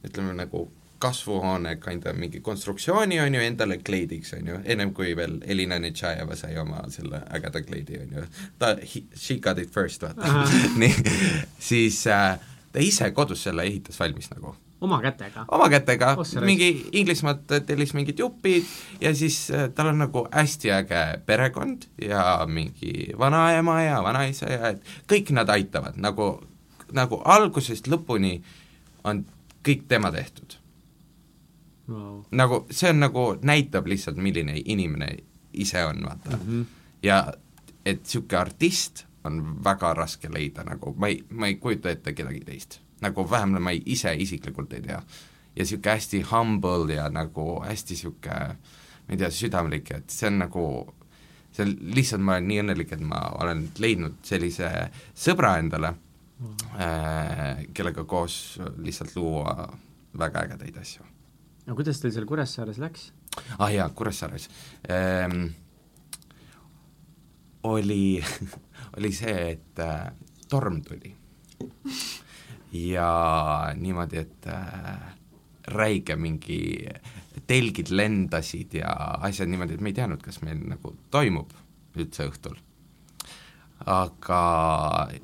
ütleme nagu kasvuhoone kinda mingi konstruktsiooni, on ju, endale kleidiks, on ju, ennem kui veel Elina Netšajeva sai oma selle ägeda kleidi, on ju. ta, she got it first, vaata. nii, siis äh, ta ise kodus selle ehitas valmis nagu oma kätega? oma kätega, mingi Inglismaalt tellis mingid jupid ja siis äh, tal on nagu hästi äge perekond ja mingi vanaema ja vanaisa ja et kõik nad aitavad, nagu, nagu algusest lõpuni on kõik tema tehtud wow.. nagu see on nagu, näitab lihtsalt, milline inimene ise on, vaata mm. -hmm. ja et niisugune artist on väga raske leida, nagu ma ei, ma ei kujuta ette kedagi teist nagu vähemalt ma ei, ise isiklikult ei tea. ja niisugune hästi humble ja nagu hästi niisugune, ma ei tea, südamlik, et see on nagu, see on, lihtsalt ma olen nii õnnelik, et ma olen leidnud sellise sõbra endale mm., äh, kellega koos lihtsalt luua väga ägedaid asju no kuidas teil seal Kuressaares läks? ah jaa, Kuressaares ehm, oli, oli see, et äh, torm tuli ja niimoodi, et äh, räige mingi telgid lendasid ja asjad niimoodi, et me ei teadnud, kas meil nagu toimub üldse õhtul. aga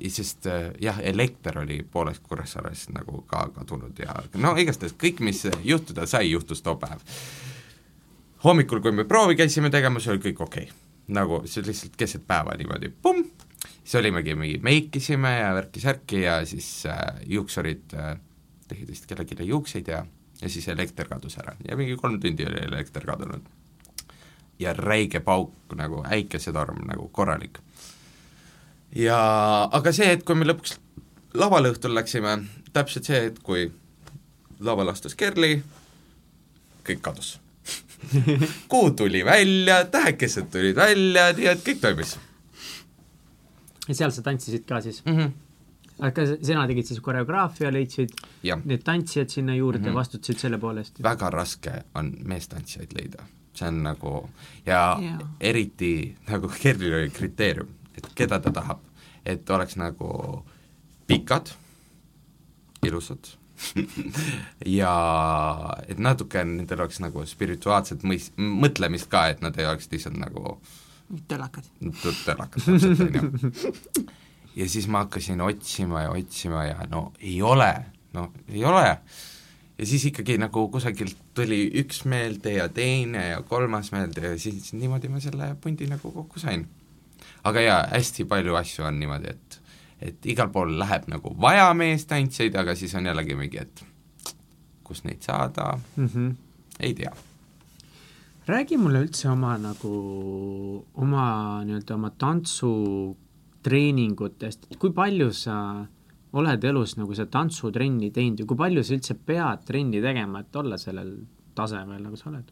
sest äh, jah, elekter oli pooleks Kuressaares nagu ka kadunud ja no igastahes kõik, mis juhtuda sai, juhtus too päev hommikul, kui me proovi käisime tegemas, oli kõik okei okay.. nagu see lihtsalt keset päeva niimoodi, pumm, siis olimegi mingi, meikisime ja värki-särki ja siis äh, juuksurid äh, tegid vist kellelegi juukseid ja, ja siis elekter kadus ära ja mingi kolm tundi oli elekter kadunud. ja räige pauk nagu äikesetorm nagu korralik. ja aga see hetk, kui me lõpuks lavale õhtul läksime, täpselt see hetk, kui lavale astus Kerli, kõik kadus kuu tuli välja, tähekesed tulid välja, nii et kõik toimis seal sa tantsisid ka siis? mm. -hmm. aga sina tegid siis koreograafia, leidsid jah, need tantsijad sinna juurde mm. -hmm. vastutasid selle poole eest? väga raske on meestantsijaid leida, see on nagu ja yeah. eriti nagu Kerlil oli kriteerium, et keda ta tahab, et oleks nagu pikad, ilusad ja et natuke nendel oleks nagu spirituaalset mõis-, mõtlemist ka, et nad ei oleks lihtsalt nagu tölakad. tõlakad täpselt, on ju. ja siis ma hakkasin otsima ja otsima ja no ei ole, no ei ole. ja siis ikkagi nagu kusagilt tuli üks meelde ja teine ja kolmas meelde ja siis niimoodi ma selle pundi nagu kokku sain. aga jaa, hästi palju asju on niimoodi, et et igal pool läheb nagu vaja meestantsijaid, aga siis on jällegi mingi, et kust neid saada, Mm -hmm. ei tea. Räägi mulle üldse oma nagu, oma nii-öelda oma tantsutreeningutest, et kui palju sa oled elus nagu seda tantsutrenni teinud ja kui palju sa üldse pead trenni tegema, et olla sellel tasemel, nagu sa oled?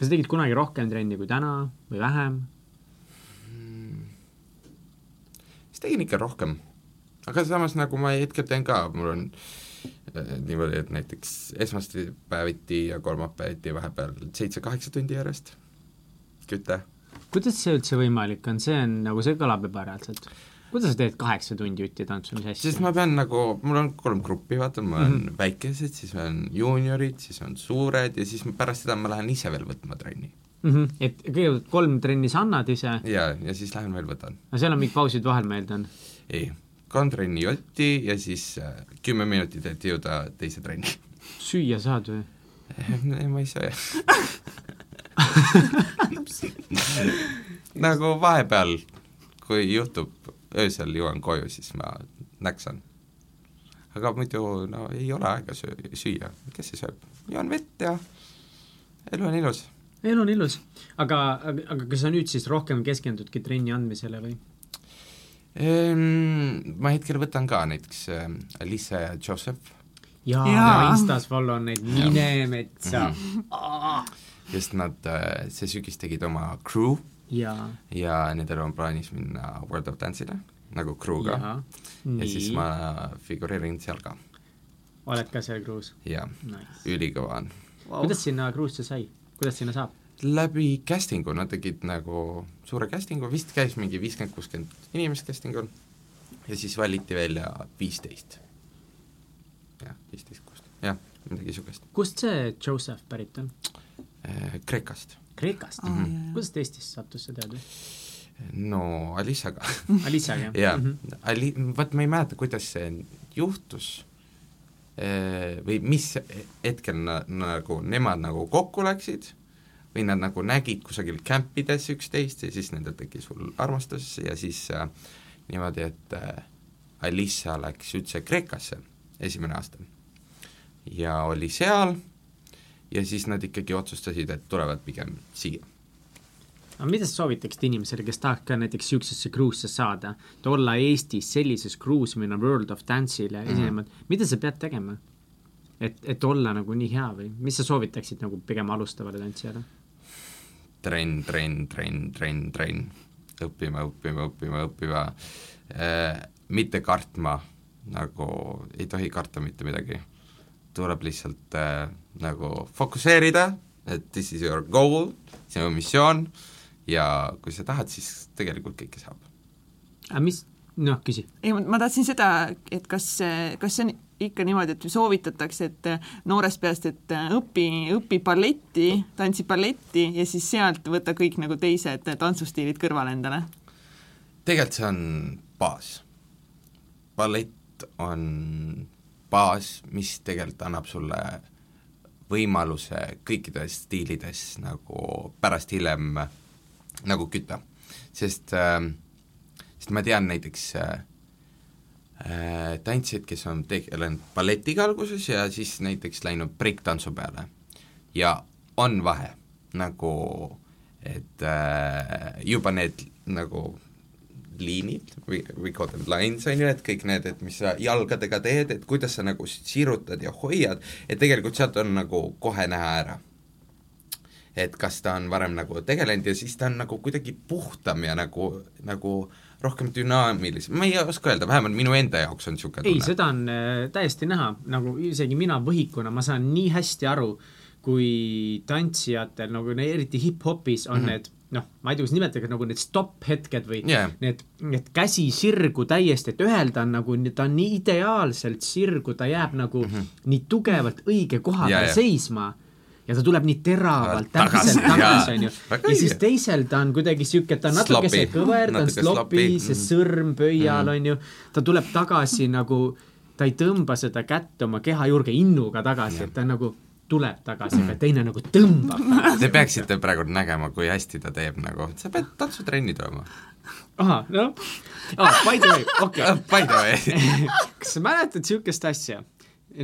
kas sa tegid kunagi rohkem trenni kui täna või vähem? siis tegin ikka rohkem. aga samas nagu ma hetkel teen ka, mul on äh, niimoodi, et näiteks esmaspäeviti ja kolmapäeviti vahepeal seitse-kaheksa tundi järjest küte. kuidas see üldse võimalik on, see on nagu, see kõlab ebareaalselt. kuidas sa teed kaheksa tundi jutti tantsu, mis asja? ma pean nagu, mul on kolm gruppi, vaata, mul on mm -hmm. väikesed, siis on juuniorid, siis on suured ja siis pärast seda ma lähen ise veel võtma trenni. Mm -hmm. et kõigepealt kolm trenni sa annad ise, ja, ja siis lähen veel võtan. aga seal on mingid pausid vahel, ma eeldan. ei, kolm trenni jotti ja siis äh, kümme minutit, et jõuda teise trenni. süüa saad või? ei, ma ei söö. nagu vahepeal, kui juhtub, öösel jõuan koju, siis ma näksan. aga muidu no ei ole aega söö-, süüa, kes see sööb, joon vett ja elu on ilus. elu on ilus, aga, aga, aga kas sa nüüd siis rohkem keskendudki trenni andmisele või? Ehm, ma hetkel võtan ka näiteks äh, Alisa ja Joseph, jaa Jaa. ja., Instas follow neid, mine metsa mm. sest nad äh, see sügis tegid oma crew jaa, ja nendel on plaanis minna World of Dance'ile nagu crew'ga ja, ja siis ma figureerin seal ka oled ka seal kruus ja nice.. ülikõva on. Wow. kuidas sinna kruusse sai, kuidas sinna saab? Läbi casting'u, nad tegid nagu suure casting'u, vist käis mingi viiskümmend, kuuskümmend inimest casting'ul ja siis valiti välja viisteist. jah, viisteist, kuusteist, jah, midagi niisugust. kust see Joseph pärit on? Kreekast. Kreekast Aa, mm. -hmm. kuidas ta Eestisse sattus, sa tead või? no Alissaga Alissaga? jaa Mhm. Ali-, vot ma ei mäleta, kuidas see juhtus eh, või mis hetkel na, nagu nemad nagu kokku läksid või nad nagu nägid kusagil kämpides üksteist ja siis nendel tekkis hull armastus ja siis äh, niimoodi, et äh, Alissa läks üldse Kreekasse esimene aasta ja oli seal ja siis nad ikkagi otsustasid, et tulevad pigem siia. aga mida sa soovitaksid inimesele, kes tahaks ka näiteks niisugusesse kruusse saada, et olla Eestis sellises kruus, minna World of Dance'ile Mhm. esinema, mida sa pead tegema? et, et olla nagu nii hea või mis sa soovitaksid nagu pigem alustavale tantsijale? trenn, trenn, trenn, trenn, trenn, õppima, õppima, õppima, õppima äh,, mitte kartma, nagu ei tohi karta mitte midagi. tuleb lihtsalt äh, nagu fokusseerida, et this is your goal, sinu missioon ja kui sa tahad, siis tegelikult kõike saab. aga mis, noh, küsi. ei, ma tahtsin seda, et kas, kas see on ikka niimoodi, et soovitatakse, et noorest peast, et õpi, õpi balletti, tantsi balletti ja siis sealt võta kõik nagu teised tantsustiilid kõrvale endale? tegelikult see on baas. ballett on baas, mis tegelikult annab sulle võimaluse kõikides stiilides nagu pärast hiljem nagu kütta. sest äh,, sest ma tean näiteks äh, äh, tantsijaid, kes on tegelenud balletiga alguses ja siis näiteks läinud breiktantsu peale. ja on vahe, nagu et äh, juba need nagu liinid või, või them lines, on ju, et kõik need, et mis sa jalgadega teed, et kuidas sa nagu sirutad ja hoiad, et tegelikult sealt on nagu kohe näha ära. et kas ta on varem nagu tegelenud ja siis ta on nagu kuidagi puhtam ja nagu, nagu rohkem dünaamilisem, ma ei oska öelda, vähemalt minu enda jaoks on niisugune tunne. ei, seda on äh, täiesti näha, nagu isegi mina võhikuna, ma saan nii hästi aru, kui tantsijatel nagu eriti hip-hopis on mm -hmm. need noh, ma ei tea, kuidas nimetada, nagu need stopp-hetked või yeah. need, need käsi sirgu täiesti, et ühel ta on nagu, ta on nii ideaalselt sirgu, ta jääb nagu mm -hmm. nii tugevalt õige koha peal yeah, seisma ja ta tuleb nii teravalt täpselt tagasi, onju. ja siis teisel ta on kuidagi siuke, ta on natukese kõver, ta on slopi, see mhm. sõrm pöial mm, onju. ta tuleb tagasi nagu, ta ei tõmba seda kätt oma keha juurde innuga tagasi, et ta nagu tuleb tagasi, aga teine nagu tõmbab tagasi. Te peaksite praegu nägema, kui hästi ta teeb nagu, sa pead tantsutrenni tulema. ahah, noh ah,, by the way, okei okay. By the way kas sa mäletad niisugust asja,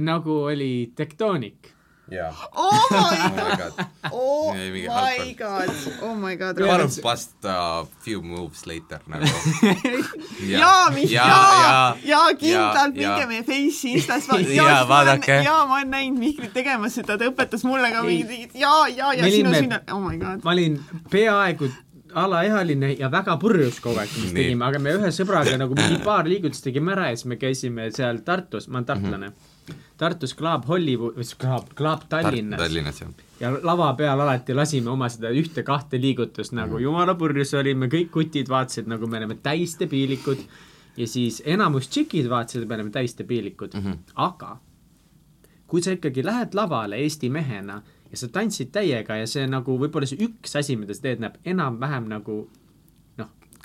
nagu oli tektoonik? Jaa. oh my god, oh my god, oh my god. palun bust a few moves later nagu. jaa, mis, jaa, jaa, kindlalt minge meie Face'i Instas. jaa, vaadake. jaa, ma olen näinud Mihklit tegemas seda, ta õpetas mulle ka mingit, jaa, jaa, ja sinu sinna, oh my god. ma olin peaaegu alaealine ja väga purjus kogu aeg, mis tegime, aga me ühe sõbraga nagu mingi paar liigutust tegime ära ja siis me käisime seal Tartus, ma olen tartlane mm. -hmm Tartus Club Hollywood, või Club, Club Tallinnas. Tallinnas, jah. ja lava peal alati lasime oma seda ühte-kahte liigutust nagu mm. jumala purjus olime, kõik kutid vaatasid, nagu me oleme täisdebiilikud ja siis enamus tšikid vaatasid, et me oleme täisdebiilikud mm, -hmm. aga kui sa ikkagi lähed lavale Eesti mehena ja sa tantsid täiega ja see nagu võib-olla see üks asi, mida sa teed, näeb enam-vähem nagu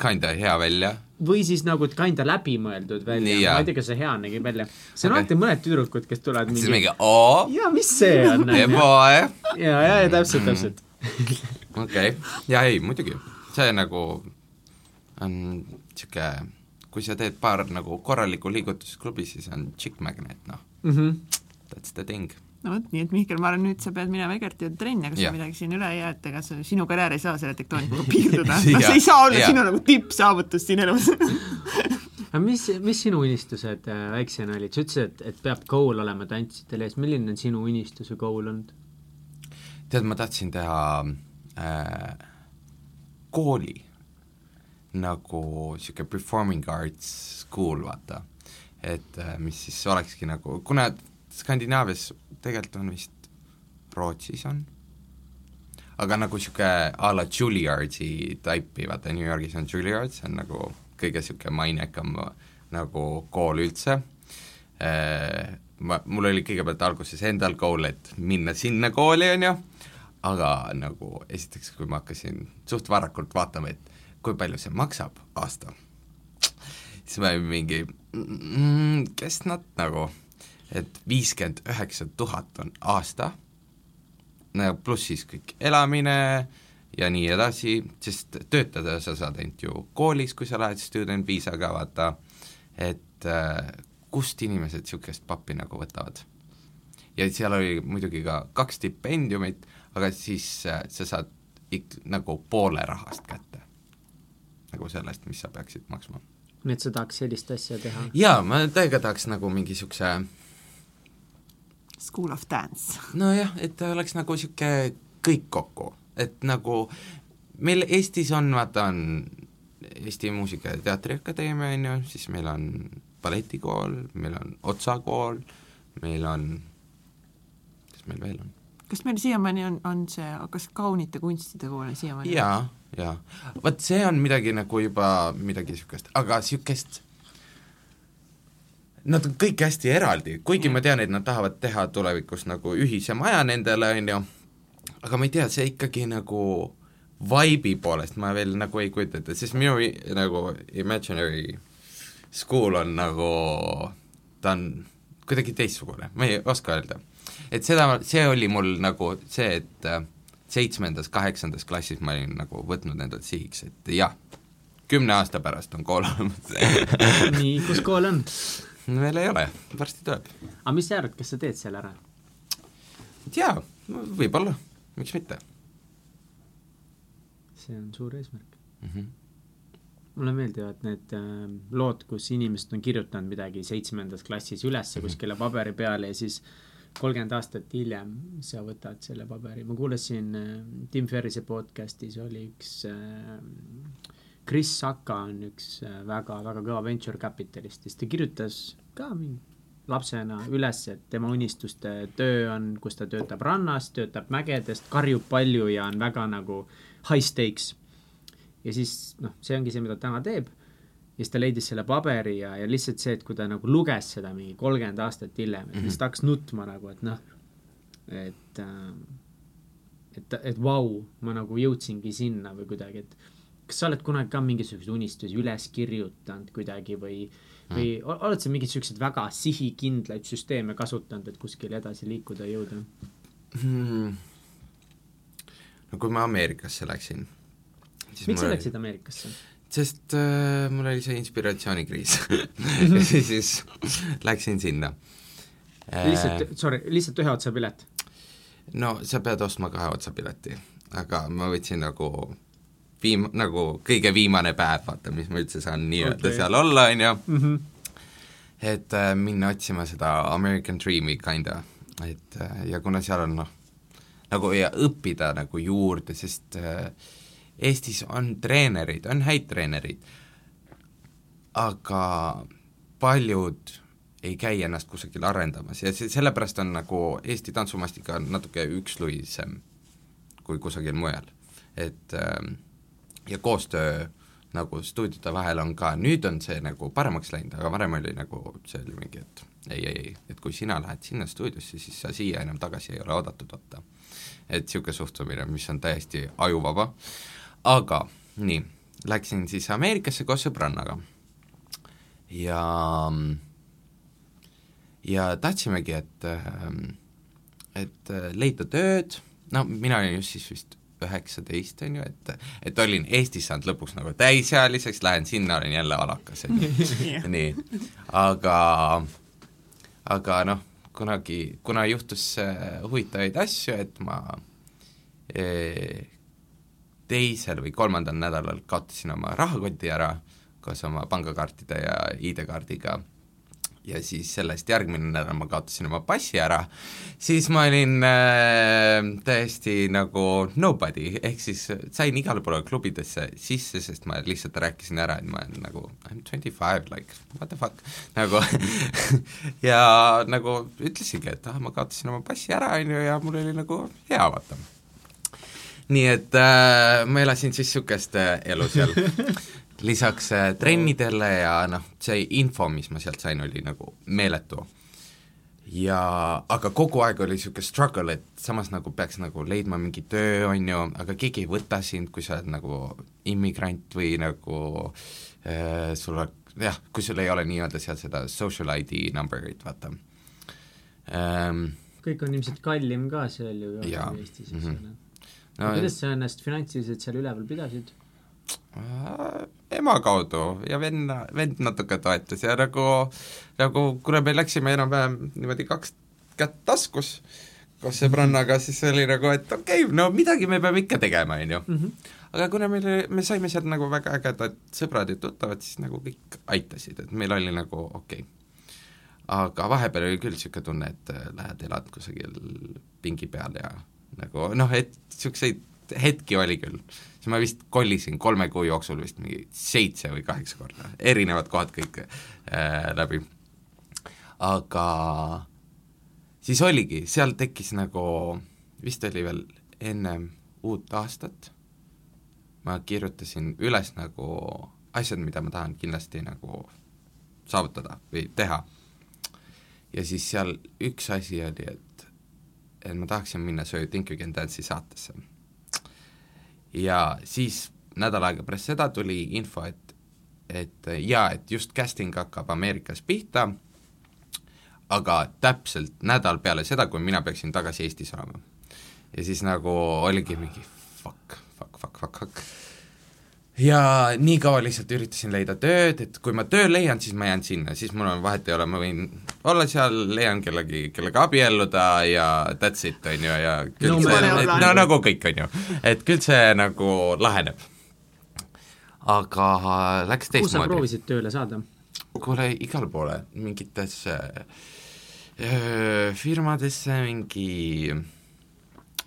kinda hea välja. või siis nagu kinda läbimõeldud välja, ma ei tea, kas see hea nägi välja. see on okay. alati mõned tüdrukud, kes tulevad mingi siis mingi oo. jaa, mis see on? eboe. ja, ja, ja täpselt, täpselt. okei, ja ei, muidugi, see nagu on sihuke, kui sa teed paar nagu korralikku liigutust klubis, siis on chick magnet, noh mm -hmm.. That's the thing no vot, nii et Mihkel, ma arvan, nüüd sa pead minema Egerti juurde trenni, aga sul midagi siin üle ei jää, et ega sa, sinu karjäär ei saa selle tektoonikuga piirduda noh, see ei saa olla ja. sinu nagu tippsaavutus siin elus aga mis, mis sinu unistused äh, väiksena olid, sa ütlesid, et, et peab goal olema tantsijatel ees, milline on sinu unistuse goal olnud? tead, ma tahtsin teha äh, kooli nagu niisugune performing arts school, vaata. et äh, mis siis olekski nagu, kuna Skandinaavias tegelikult on vist, Rootsis on, aga nagu niisugune a la Juilliardsi taipi, vaata New Yorgis on Juilliard, see on nagu kõige niisugune mainekam nagu kool üldse. Eh,, ma, mul oli kõigepealt alguses endal goal, et minna sinna kooli, on ju, aga nagu esiteks, kui ma hakkasin suht varakult vaatama, et kui palju see maksab aasta, siis ma olin mingi mm,, kes nad nagu et viiskümmend üheksa tuhat on aasta, pluss siis kõik elamine ja nii edasi, sest töötada sa saad ainult ju koolis, kui sa lähed student viisaga, vaata, et äh, kust inimesed niisugust pappi nagu võtavad. ja seal oli muidugi ka kaks stipendiumit, aga siis äh, sa saad ik-, nagu poole rahast kätte. nagu sellest, mis sa peaksid maksma. nii et sa tahaks sellist asja teha? jaa, ma täiega tahaks nagu mingi niisuguse School of Dance. nojah, et ta oleks nagu niisugune kõik kokku, et nagu meil Eestis on, vaata, on Eesti Muusika- ja Teatriakadeemia, on ju, siis meil on balletikool, meil on Otsa kool, meil on kas meil veel on? kas meil siiamaani on, on see, kas kaunite kunstide kool on siiamaani? jaa, jaa. vot see on midagi nagu juba midagi niisugust, aga niisugust Nad on kõik hästi eraldi, kuigi ma tean, et nad tahavad teha tulevikus nagu ühise maja nendele, on ju, aga ma ei tea, see ikkagi nagu vibe'i poolest ma veel nagu ei kujuta ette, sest minu nagu imaginary school on nagu, ta on kuidagi teistsugune, ma ei oska öelda. et seda, see oli mul nagu see, et äh, seitsmendas, kaheksandas klassis ma olin nagu võtnud endalt sihiks, et jah, kümne aasta pärast on kool olemas nii, kus kool on? Veel ei ole, varsti tuleb. aga mis sa arvad, kas sa teed selle ära? jaa, võib-olla, miks mitte see on suur eesmärk. mm. -hmm. mulle meeldivad need äh, lood, kus inimesed on kirjutanud midagi seitsmendas klassis ülesse Mhm. kuskile paberi peale ja siis kolmkümmend aastat hiljem sa võtad selle paberi, ma kuulasin äh, Tim Ferrise podcast'is oli üks äh, Chris Saka on üks äh, väga-väga kõva venture capitalist ja siis ta kirjutas ka mingi lapsena üles, et tema unistuste töö on, kus ta töötab rannas, töötab mägedest, karjub palju ja on väga nagu high stakes. ja siis noh, see ongi see, mida ta täna teeb. ja siis ta leidis selle paberi ja, ja lihtsalt see, et kui ta nagu luges seda mingi kolmkümmend aastat hiljem, et siis ta hakkas nutma nagu, et noh, et äh, et, et vau wow,, ma nagu jõudsingi sinna või kuidagi, et kas sa oled kunagi ka mingisuguseid unistusi üles kirjutanud kuidagi või või o- oled sa mingeid siukseid väga sihikindlaid süsteeme kasutanud, et kuskile edasi liikuda jõuda? hmm. no kui ma Ameerikasse läksin miks sa läksid Ameerikasse? sest äh, mul oli see inspiratsioonikriis ja siis, siis läksin sinna äh, lihtsalt, sorry, lihtsalt ühe otsa pilet? no sa pead ostma kahe otsa pileti, aga ma võtsin nagu viim-, nagu kõige viimane päev, vaata, mis ma üldse saan nii-öelda okay. seal olla, on ju. -hmm. et äh, minna otsima seda American Dream'i kinda, et äh, ja kuna seal on noh, nagu ja õppida nagu juurde, sest äh, Eestis on treenerid, on häid treenereid, aga paljud ei käi ennast kusagil arendamas ja see, sellepärast on nagu Eesti tantsumastika on natuke üksluisem kui kusagil mujal. et ähm, ja koostöö nagu stuudiote vahel on ka, nüüd on see nagu paremaks läinud, aga varem oli nagu, see oli mingi, et ei, ei, ei, et kui sina lähed sinna stuudiosse, siis sa siia enam tagasi ei ole oodatud, vaata. et niisugune suhtumine, mis on täiesti ajuvaba, aga nii, läksin siis Ameerikasse koos sõbrannaga. Ja ja tahtsimegi, et, et leida tööd, no mina olin just siis vist üheksateist, on ju, et, et olin Eestis saanud lõpuks nagu täisealiseks, lähen sinna, olen jälle alakas, on ju, nii, aga, aga noh, kunagi, kuna juhtus äh, huvitavaid asju, et ma eh, teisel või kolmandal nädalal kaotasin oma rahakoti ära koos oma pangakaartide ja ID-kaardiga ja siis sellest järgmine nädal ma kaotasin oma passi ära, siis ma olin äh, täiesti nagu nobody, ehk siis sain igale poole klubidesse sisse, sest ma lihtsalt rääkisin ära, et ma olen nagu I m twenty five, like what the fuck, nagu ja nagu ütlesingi, et ah, ma kaotasin oma passi ära, on ju, ja mul oli nagu hea, vaata. Nii et äh, ma elasin siis niisugust äh, elu seal lisaks äh, trennidele ja noh, see info, mis ma sealt sain, oli nagu meeletu. ja aga kogu aeg oli niisugune struggle, et samas nagu peaks nagu leidma mingi töö, on ju, aga keegi ei võta sind, kui sa oled nagu immigrant või nagu äh, sul on jah, kui sul ei ole nii-öelda seal seda social ID number'it, vaata ähm,. kõik on ilmselt kallim ka seal ju. Eestis, eks Mhm. ole no, kuidas sa ennast finantsiliselt seal üleval pidasid? Äh, ema kaudu ja venna, vend natuke toetas ja nagu, nagu kuna me läksime enam-vähem niimoodi kaks kätt taskus koos sõbrannaga, siis oli nagu, et okei okay,, no midagi me peame ikka tegema, on ju. Mhm. aga kuna meil, me saime sealt nagu väga ägedad sõbrad ja tuttavad, siis nagu kõik aitasid, et meil oli nagu okei okay. aga vahepeal oli küll niisugune tunne, et äh, lähed elad kusagil pingi peal ja nagu noh, et niisuguseid hetki oli küll. siis ma vist kollisin kolme kuu jooksul vist mingi seitse või kaheksa korda, erinevad kohad kõik äh, läbi. aga siis oligi, seal tekkis nagu, vist oli veel ennem uut aastat, ma kirjutasin üles nagu asjad, mida ma tahan kindlasti nagu saavutada või teha. ja siis seal üks asi oli, et, et ma tahaksin minna So You Think You Can Dance'i saatesse. Ja siis nädal aega pärast seda tuli info, et, et jaa, et just casting hakkab Ameerikas pihta, aga täpselt nädal peale seda, kui mina peaksin tagasi Eestis olema. ja siis nagu oligi mingi fuck, fuck, fuck, fuck, fuck ja nii kaua lihtsalt üritasin leida tööd, et kui ma töö leian, siis ma jään sinna, siis mul on vahet ei ole, ma võin olla seal, leian kellegi, kellega abielluda ja that's it, on ju, ja küll No see, no nagu kõik, on ju. et küll see nagu laheneb. aga läks kuhu sa teistmoodi. proovisid tööle saada? kuule, igale poole, mingitesse öö, firmadesse, mingi,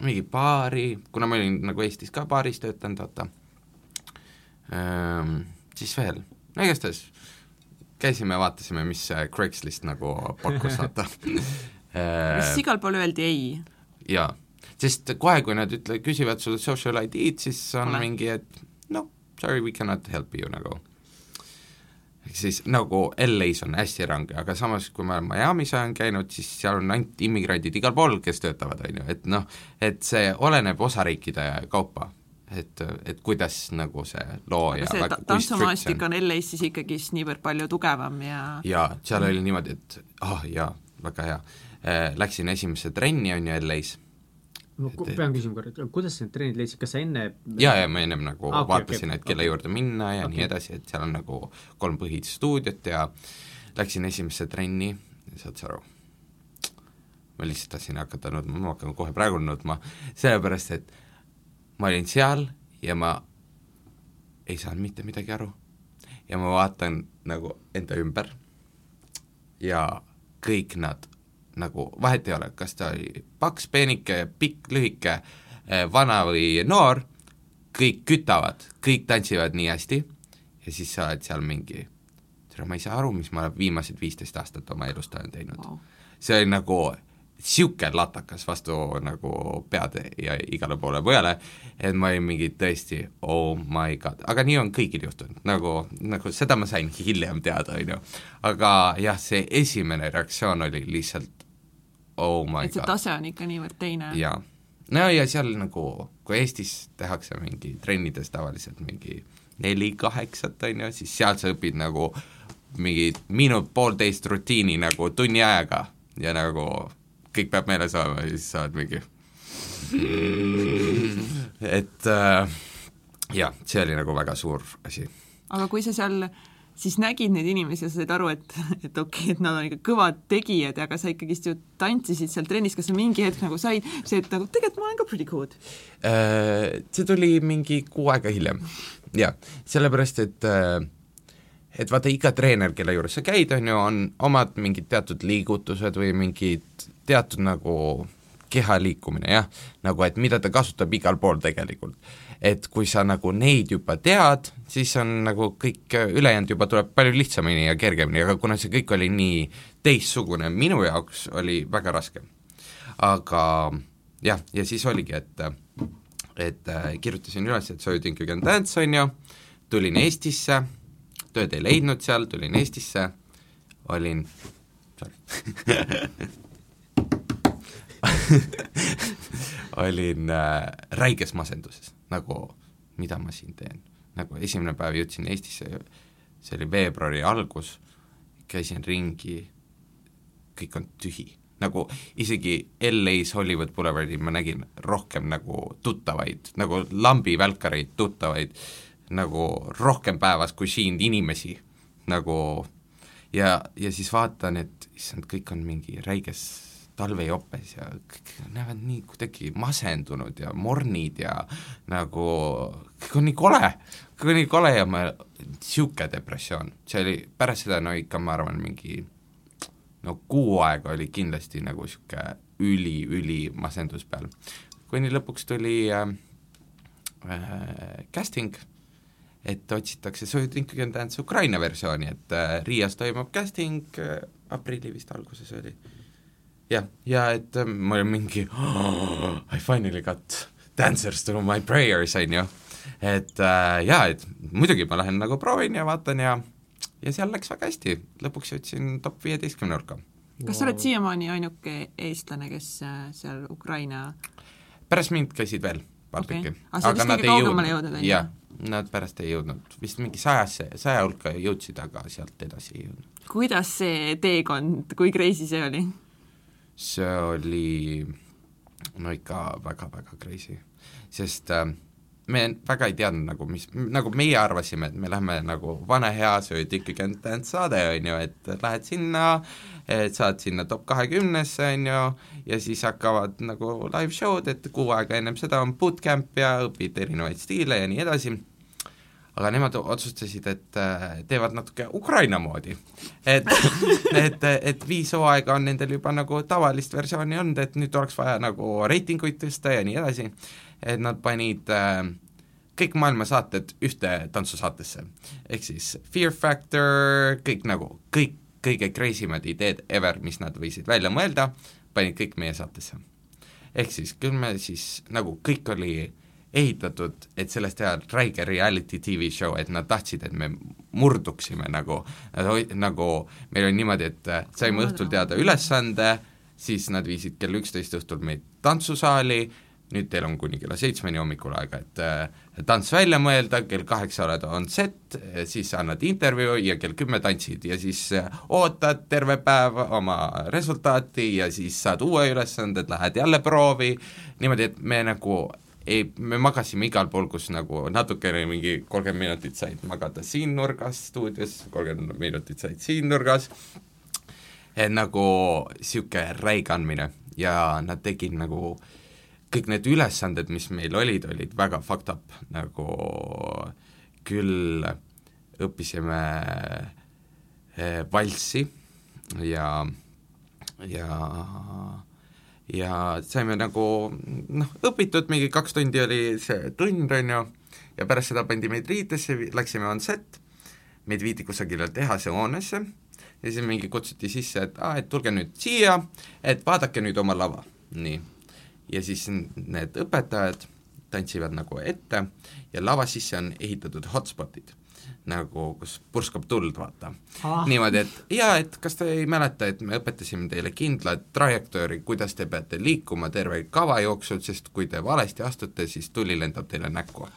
mingi baari, kuna ma olin nagu Eestis ka baaris töötanud, vaata, siis veel, no igastahes käisime, vaatasime, mis see Craigslist nagu pakkus, vaata kas igal pool öeldi ei? jaa, sest kohe, kui nad ütle-, küsivad sul social ID-d, siis on Ole. mingi, et noh, sorry, we cannot help you nagu. ehk siis nagu LA-s on hästi range, aga samas, kui ma Miami's olen käinud, siis seal on ainult immigrandid igal pool, kes töötavad, on ju, et noh, et see oleneb osariikide kaupa. Et, et kuidas nagu see loo ja see tantsumaastik on LA-s siis ikkagist niivõrd palju tugevam ja jaa, seal oli niimoodi, et ah oh, jaa, väga hea eh,, läksin esimesse trenni, on ju, LA-s, ma ku- pean küsima korra, et kuidas sa need trennid leidsid, kas sa enne ja, ja ma ennem nagu Ah, okay, vaatasin okay, et kelle okei. juurde minna ja okay. Nii edasi, et seal on nagu kolm põhistuudiot ja läksin esimesse trenni, saad sa aru, ma lihtsalt tahtsin hakata nutma, ma hakkan kohe praegu nutma, sellepärast et ma olin seal ja ma ei saanud mitte midagi aru. ja ma vaatan nagu enda ümber ja kõik nad nagu, vahet ei ole, kas ta oli paks, peenike, pikk, lühike, vana või noor, kõik kütavad, kõik tantsivad nii hästi ja siis sa oled seal mingi, tere, ma ei saa aru, mis ma viimased viisteist aastat oma elust olen teinud Vau. see oli nagu niisugune latakas vastu nagu pead ja igale poole mujale, et ma olin mingi tõesti oh my god, aga nii on kõigil juhtunud, nagu, nagu seda ma sain hiljem teada, on ju. aga jah, see esimene reaktsioon oli lihtsalt oh my et see god tase on ikka niivõrd teine. jaa. no ja seal nagu, kui Eestis tehakse mingi trennides tavaliselt mingi neli kaheksat, on ju, siis seal sa õpid nagu mingi minut-poolteist rutiini nagu tunni ajaga ja nagu kõik peab meeles olema ja siis sa oled mingi et äh, jah, see oli nagu väga suur asi. aga kui sa seal siis nägid neid inimesi ja sa said aru, et, et okei okay,, et nad on ikka kõvad tegijad, aga sa ikkagist ju tantsisid seal trennis, kas sa mingi hetk nagu said see, et nagu tegelikult ma olen ka pretty good? Äh, see tuli mingi kuu aega hiljem, jah, sellepärast et äh, et vaata, iga treener, kelle juures sa käid, on ju, on omad mingid teatud liigutused või mingid teatud nagu keha liikumine, jah, nagu et mida ta kasutab igal pool tegelikult. et kui sa nagu neid juba tead, siis on nagu kõik ülejäänud juba tuleb palju lihtsamini ja kergemini, aga kuna see kõik oli nii teistsugune, minu jaoks oli väga raske. aga jah, ja siis oligi, et et äh, kirjutasin üles, et So You Think You Can Dance, on ju, tulin Eestisse, tööd ei leidnud seal, tulin Eestisse, olin, olin äh, räiges masenduses, nagu mida ma siin teen. nagu esimene päev jõudsin Eestisse, see oli veebruari algus, käisin ringi, kõik on tühi. nagu isegi LA-s Hollywood Boulevardil ma nägin rohkem nagu tuttavaid, nagu lambivälkareid tuttavaid, nagu rohkem päevas kui siin inimesi, nagu ja, ja siis vaatan, et issand, kõik on mingi räiges talvejopes ja kõik näevad nii kuidagi masendunud ja mornid ja nagu kõik on nii kole, kõik on nii kole ja ma, niisugune depressioon, see oli pärast seda no ikka ma arvan, mingi no kuu aega oli kindlasti nagu niisugune üli-üli masendus peal. kuni lõpuks tuli äh, äh, casting, et otsitakse You Think You Can Dance Ukraina versiooni, et äh, Riias toimub casting äh, aprilli vist alguses oli jah, ja et äh, ma olin mingi oh, I finally got dancers to my prayers, on ju. et jaa, et muidugi ma lähen nagu proovin ja vaatan ja ja seal läks väga hästi, lõpuks jõudsin top viieteistkümne hulka. kas sa oled siiamaani ainuke eestlane, kes seal Ukraina pärast mind käisid veel paar Okei. tükki. Aga sa vist kõige kaugemale jõudnud, on jah, nad pärast ei jõudnud, vist mingi sajasse, saja hulka jõudsid, aga sealt edasi ei jõudnud. kuidas see teekond, kui crazy see oli? see oli no ikka väga-väga crazy, sest äh, me väga ei teadnud nagu, mis, nagu meie arvasime, et me lähme nagu vana hea sööd ikkagi on dance saade, on ju, et lähed sinna, et saad sinna top kahekümnesse, on ju, ja siis hakkavad nagu live show'd, et kuu aega ennem seda on bootcamp ja õpid erinevaid stiile ja nii edasi aga nemad otsustasid, et äh, teevad natuke Ukraina moodi. et, et, et viis hooaega on nendel juba nagu tavalist versiooni olnud, et nüüd oleks vaja nagu reitinguid tõsta ja nii edasi, et nad panid äh, kõik maailma saated ühte tantsusaatesse. ehk siis Fear Factor, kõik nagu, kõik kõige crazy mad ideed ever, mis nad võisid välja mõelda, panid kõik meie saatesse. ehk siis küll me siis nagu kõik oli ehitatud, et sellest teha räige reality tv show, et nad tahtsid, et me murduksime nagu, nagu meil oli niimoodi, et äh, saime õhtul teada ülesande, siis nad viisid kell üksteist õhtul meid tantsusaali, nüüd teil on kuni kella seitsmeni hommikul aega, et äh, tants välja mõelda, kell kaheksa oled on set, siis annad intervjuu ja kell kümme tantsid ja siis äh, ootad terve päev oma resultaati ja siis saad uue ülesande, lähed jälle proovi, niimoodi, et me nagu ei, me magasime igal pool, kus nagu natukene mingi kolmkümmend minutit said magada siin nurgas stuudios, kolmkümmend minutit said siin nurgas, et nagu niisugune räige andmine. Ja nad tegid nagu kõik need ülesanded, mis meil olid, olid väga fucked up, nagu küll õppisime eh, valssi ja, ja ja saime nagu noh, õpitud, mingi kaks tundi oli see tund, on ju, ja pärast seda pandi meid riidesse, läksime on set, meid viidi kusagile tehase hoonesse. Ja siis mingi kutsuti sisse, et aa, et tulge nüüd siia, et vaadake nüüd oma lava, nii. ja siis need õpetajad tantsivad nagu ette ja lava sisse on ehitatud hotspotid nagu, kus purskab tuld, vaata Ah. niimoodi, et jaa, et kas te ei mäleta, et me õpetasime teile kindlat trajektoori, kuidas te peate liikuma terve kava jooksul, sest kui te valesti astute, siis tuli lendab teile näkku.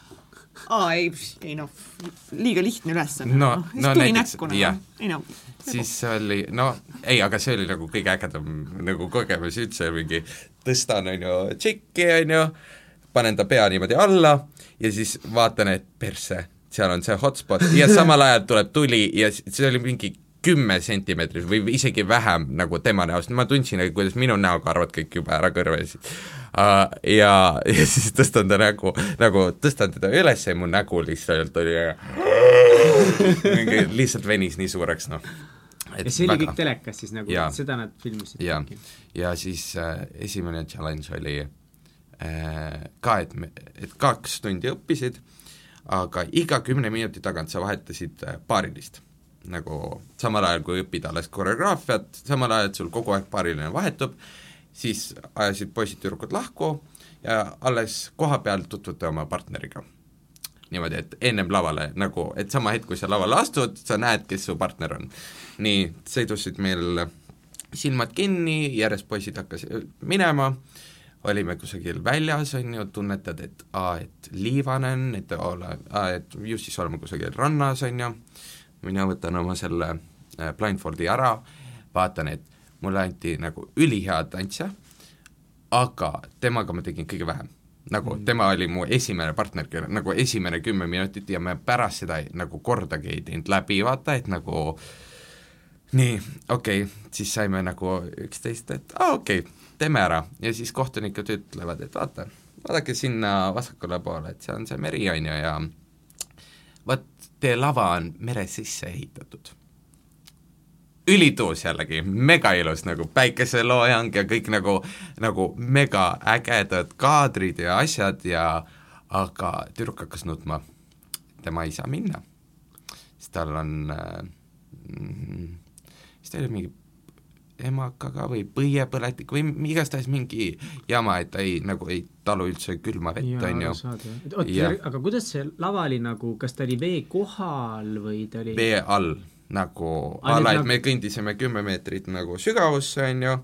aa, ei, ei noh, liiga lihtne ülesanne. No, siis no tuli näiteks, näkku jah. noh. siis oli, no ei, aga see oli nagu kõige ägedam nagu kogemus üldse, mingi tõstan, on ju, tšikki, on ju, panen ta pea niimoodi alla ja siis vaatan, et persse, seal on see hotspot ja samal ajal tuleb tuli ja see oli mingi kümme sentimeetrit või isegi vähem nagu tema näost, ma tundsin, kuidas minu näo karvad kõik juba ära kõrvesid uh,. ja, ja siis tõstan ta nägu, nagu tõstan teda üles ja mu nägu lihtsalt oli mingi lihtsalt venis nii suureks, noh. ja see oli kõik telekas siis nagu, seda nad filmisid? ja, ja siis äh, esimene challenge oli äh, ka, et me, et kaks tundi õppisid, aga iga kümne minuti tagant sa vahetasid äh, paarilist. nagu samal ajal, kui õpid alles koreograafiat, samal ajal sul kogu aeg paariline vahetub, siis ajasid poisid-tüdrukud lahku ja alles koha peal tutvute oma partneriga niimoodi, et ennem lavale nagu, et sama hetk, kui sa lavale astud, sa näed, kes su partner on. nii, sõidusid meil silmad kinni, järjest poisid hakkasid minema, olime kusagil väljas, on ju, tunnetad, et aa, et liivane on, et ole, et ju siis oleme kusagil rannas, on ju, mina võtan oma selle äh, blindfoldi ära, vaatan, et mulle anti nagu ülihea tantsija, aga temaga ma tegin kõige vähem nagu mm. tema oli mu esimene partner, nagu esimene kümme minutit ja me pärast seda nagu kordagi ei teinud läbi, vaata, et nagu nii, okei okay,, siis saime nagu üksteist, et aa ah, okei okay,, teeme ära. Ja siis kohtunikud ütlevad, et vaata, vaadake sinna vasakule poole, et see on see meri, on ju, ja vot teie lava on mere sisse ehitatud. Ülituus jällegi, mega ilus nagu päikeseloojang ja kõik nagu, nagu mega ägedad kaadrid ja asjad ja aga tüdruk hakkas nutma, tema ei saa minna. siis tal on äh,, siis ta oli mingi emakaga või põiepõletik või igastahes mingi jama, et ta ei, nagu ei talu üldse külma vett, on ju. oot aga kuidas see lava oli nagu, kas ta oli vee kohal või ta oli vee all nagu a la, et nagu- me kõndisime kümme meetrit nagu sügavusse, on ju,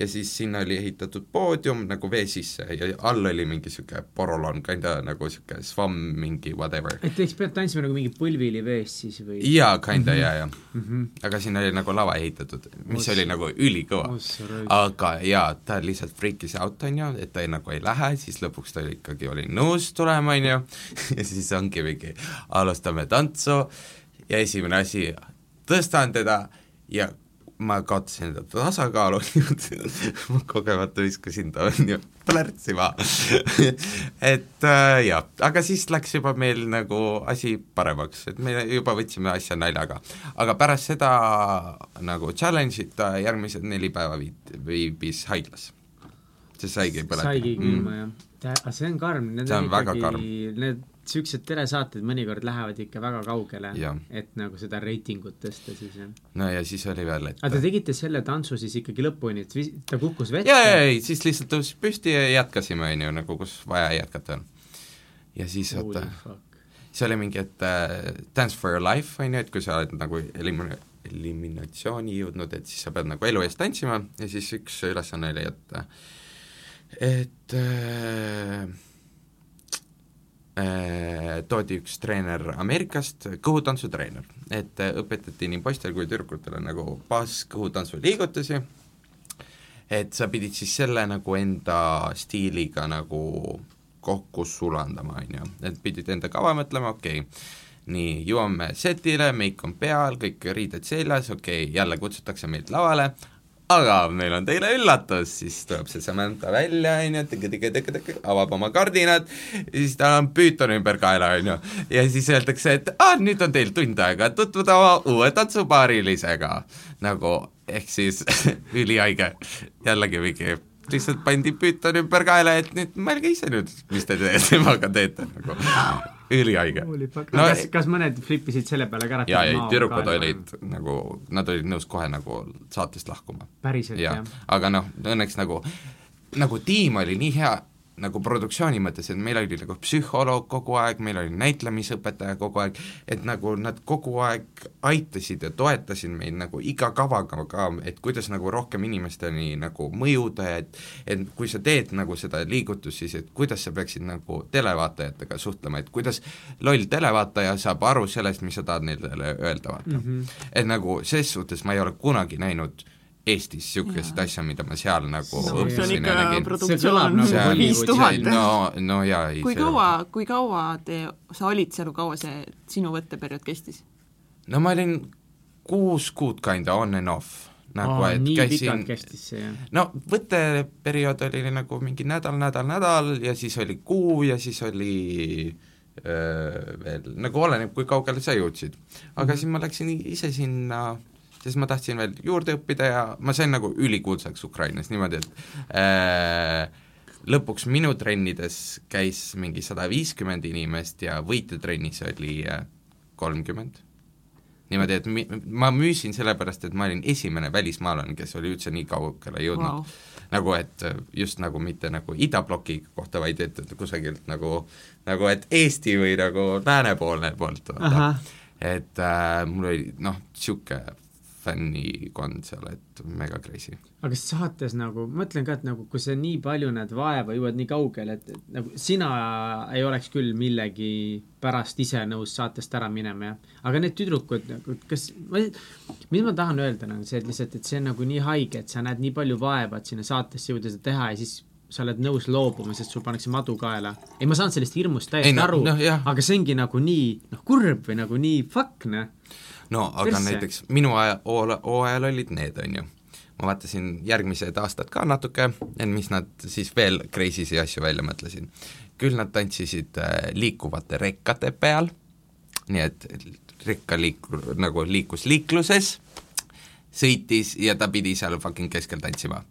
ja siis sinna oli ehitatud poodium nagu vee sisse ja all oli mingi niisugune porolon, kinda nagu niisugune svamm, mingi whatever. et eks pead tantsima nagu mingi põlvili vees siis või? jaa, kinda mm -hmm. jaa, jaa mm. -hmm. aga sinna oli nagu lava ehitatud, mis Oss- oli nagu ülikõva. aga jaa, ta lihtsalt freakis out, on ju, et ta ei, nagu ei lähe, siis lõpuks ta oli ikkagi oli nõus tulema, on ju, ja siis ongi mingi, alustame tantsu ja esimene asi, tõstan teda ja ma kaotasin enda tasakaalu, ma kogemata viskasin ta on ju plärtsi maha. et äh, jah, aga siis läks juba meil nagu asi paremaks, et me juba võtsime asja naljaga. aga pärast seda nagu challenge'it ta järgmised neli päeva viit-, viibis haiglas. see saigi põletada. saigi külma jah. aga see on karm, need on ikkagi need siuksed telesaated mõnikord lähevad ikka väga kaugele et nagu seda reitingut tõsta siis jah. no ja siis oli veel, et aga te tegite selle tantsu siis ikkagi lõpuni, et ta kukkus vette? ja, ja, ei, siis lihtsalt tõusis püsti ja jätkasime, on ju, nagu kus vaja jätkata on. ja siis oota, see oli mingi, et äh, Dance for your life, on ju, et kui sa oled nagu elimine-, eliminatsiooni jõudnud, et siis sa pead nagu elu eest tantsima ja siis üks ülesanne oli, et et äh, äh, toodi üks treener Ameerikast, kõhutantsutreener, et äh, õpetati nii poistele kui tüdrukutele nagu baas kõhutantsu liigutusi, et sa pidid siis selle nagu enda stiiliga nagu kokku sulandama, on ju, et pidid enda kava mõtlema, okei okay, nii, jõuame setile, meik on peal, kõik riided seljas, okei okay,, jälle kutsutakse meid lavale, aga meil on teile üllatus, siis tuleb see Samantha välja, on ju, tõke-tõke-tõke-tõke, avab oma kardinad siis tal on püüton ümber kaela, on ju. ja siis öeldakse, et aa, nüüd on teil tund aega tutvuda oma uue tantsupaarilisega. nagu, ehk siis ülihaige, jällegi mingi lihtsalt pandi püüton ümber kaela, et nüüd mõelge ise nüüd, mis te- temaga teete, nagu ülihaige. no, kas, kas mõned flippisid selle peale ka ära? ja, ei tüdrukud olid nagu, nad olid nõus kohe nagu saatest lahkuma päriselt jah jah? aga noh, õnneks nagu, nagu tiim oli nii hea nagu produktsiooni mõttes, et meil oli nagu psühholoog kogu aeg, meil oli näitlemisõpetaja kogu aeg, et nagu nad kogu aeg aitasid ja toetasid meid nagu iga kavaga ka, et kuidas nagu rohkem inimesteni nagu mõjuda et et kui sa teed nagu seda liigutust, siis et kuidas sa peaksid nagu televaatajatega suhtlema, et kuidas loll televaataja saab aru sellest, mis sa tahad neile öelda, vaata mm. -hmm. et nagu ses suhtes ma ei ole kunagi näinud Eestis niisugust asja, mida ma seal nagu no õppisin ja nägin. See kõlab produktsioon nagu viis tuhat no, no jaa, ei kui kaua, kui kaua te, sa olid seal, kui kaua see sinu võtteperiood kestis? no ma olin kuus kuud kinda on and off, nagu Aa, et käisin no võtteperiood oli nagu mingi nädal, nädal, nädal ja siis oli kuu ja siis oli öö, veel, nagu oleneb, kui kaugele sa jõudsid. aga siis ma läksin ise sinna, sest ma tahtsin veel juurde õppida ja ma sain nagu ülikuulsaks Ukrainas niimoodi, et äh, lõpuks minu trennides käis mingi sada viiskümmend inimest ja võitjatrennis oli äh, kolmkümmend niimoodi, et mi-, ma müüsin sellepärast, et ma olin esimene välismaalane, kes oli üldse nii kaugele jõudnud wow.. nagu et just nagu mitte nagu idabloki kohta, vaid et, et kusagilt nagu, nagu et Eesti või nagu läänepoolne poolt, et äh, mul oli noh, niisugune fännikond seal, et mega crazy. aga saates nagu, ma mõtlen ka, et nagu kui sa nii palju näed vaeva, jõuad nii kaugele, et et nagu sina ei oleks küll millegi pärast ise nõus saatest ära minema, jah. aga need tüdrukud nagu, kas, mis ma tahan öelda nagu see, et lihtsalt, et see on nagu nii haige, et sa näed nii palju vaeva, et sinna saatesse jõuda seda teha ja siis sa oled nõus loobuma, sest sul pannakse madu kaela. ei, ma saan sellest hirmust täiesti Ei, no- aru jah. aga see ongi nagu nii, noh, kurb või nagu nii fuck, noh. No aga Persse. näiteks minu aja, hooajal olid need, on ju. ma vaatasin järgmised aastad ka natuke, et mis nad siis veel crazy si asju välja mõtlesid. küll nad tantsisid äh, liikuvate rekkade peal, nii et rekka liik-, nagu liikus liikluses, sõitis ja ta pidi seal fucking keskel tantsima.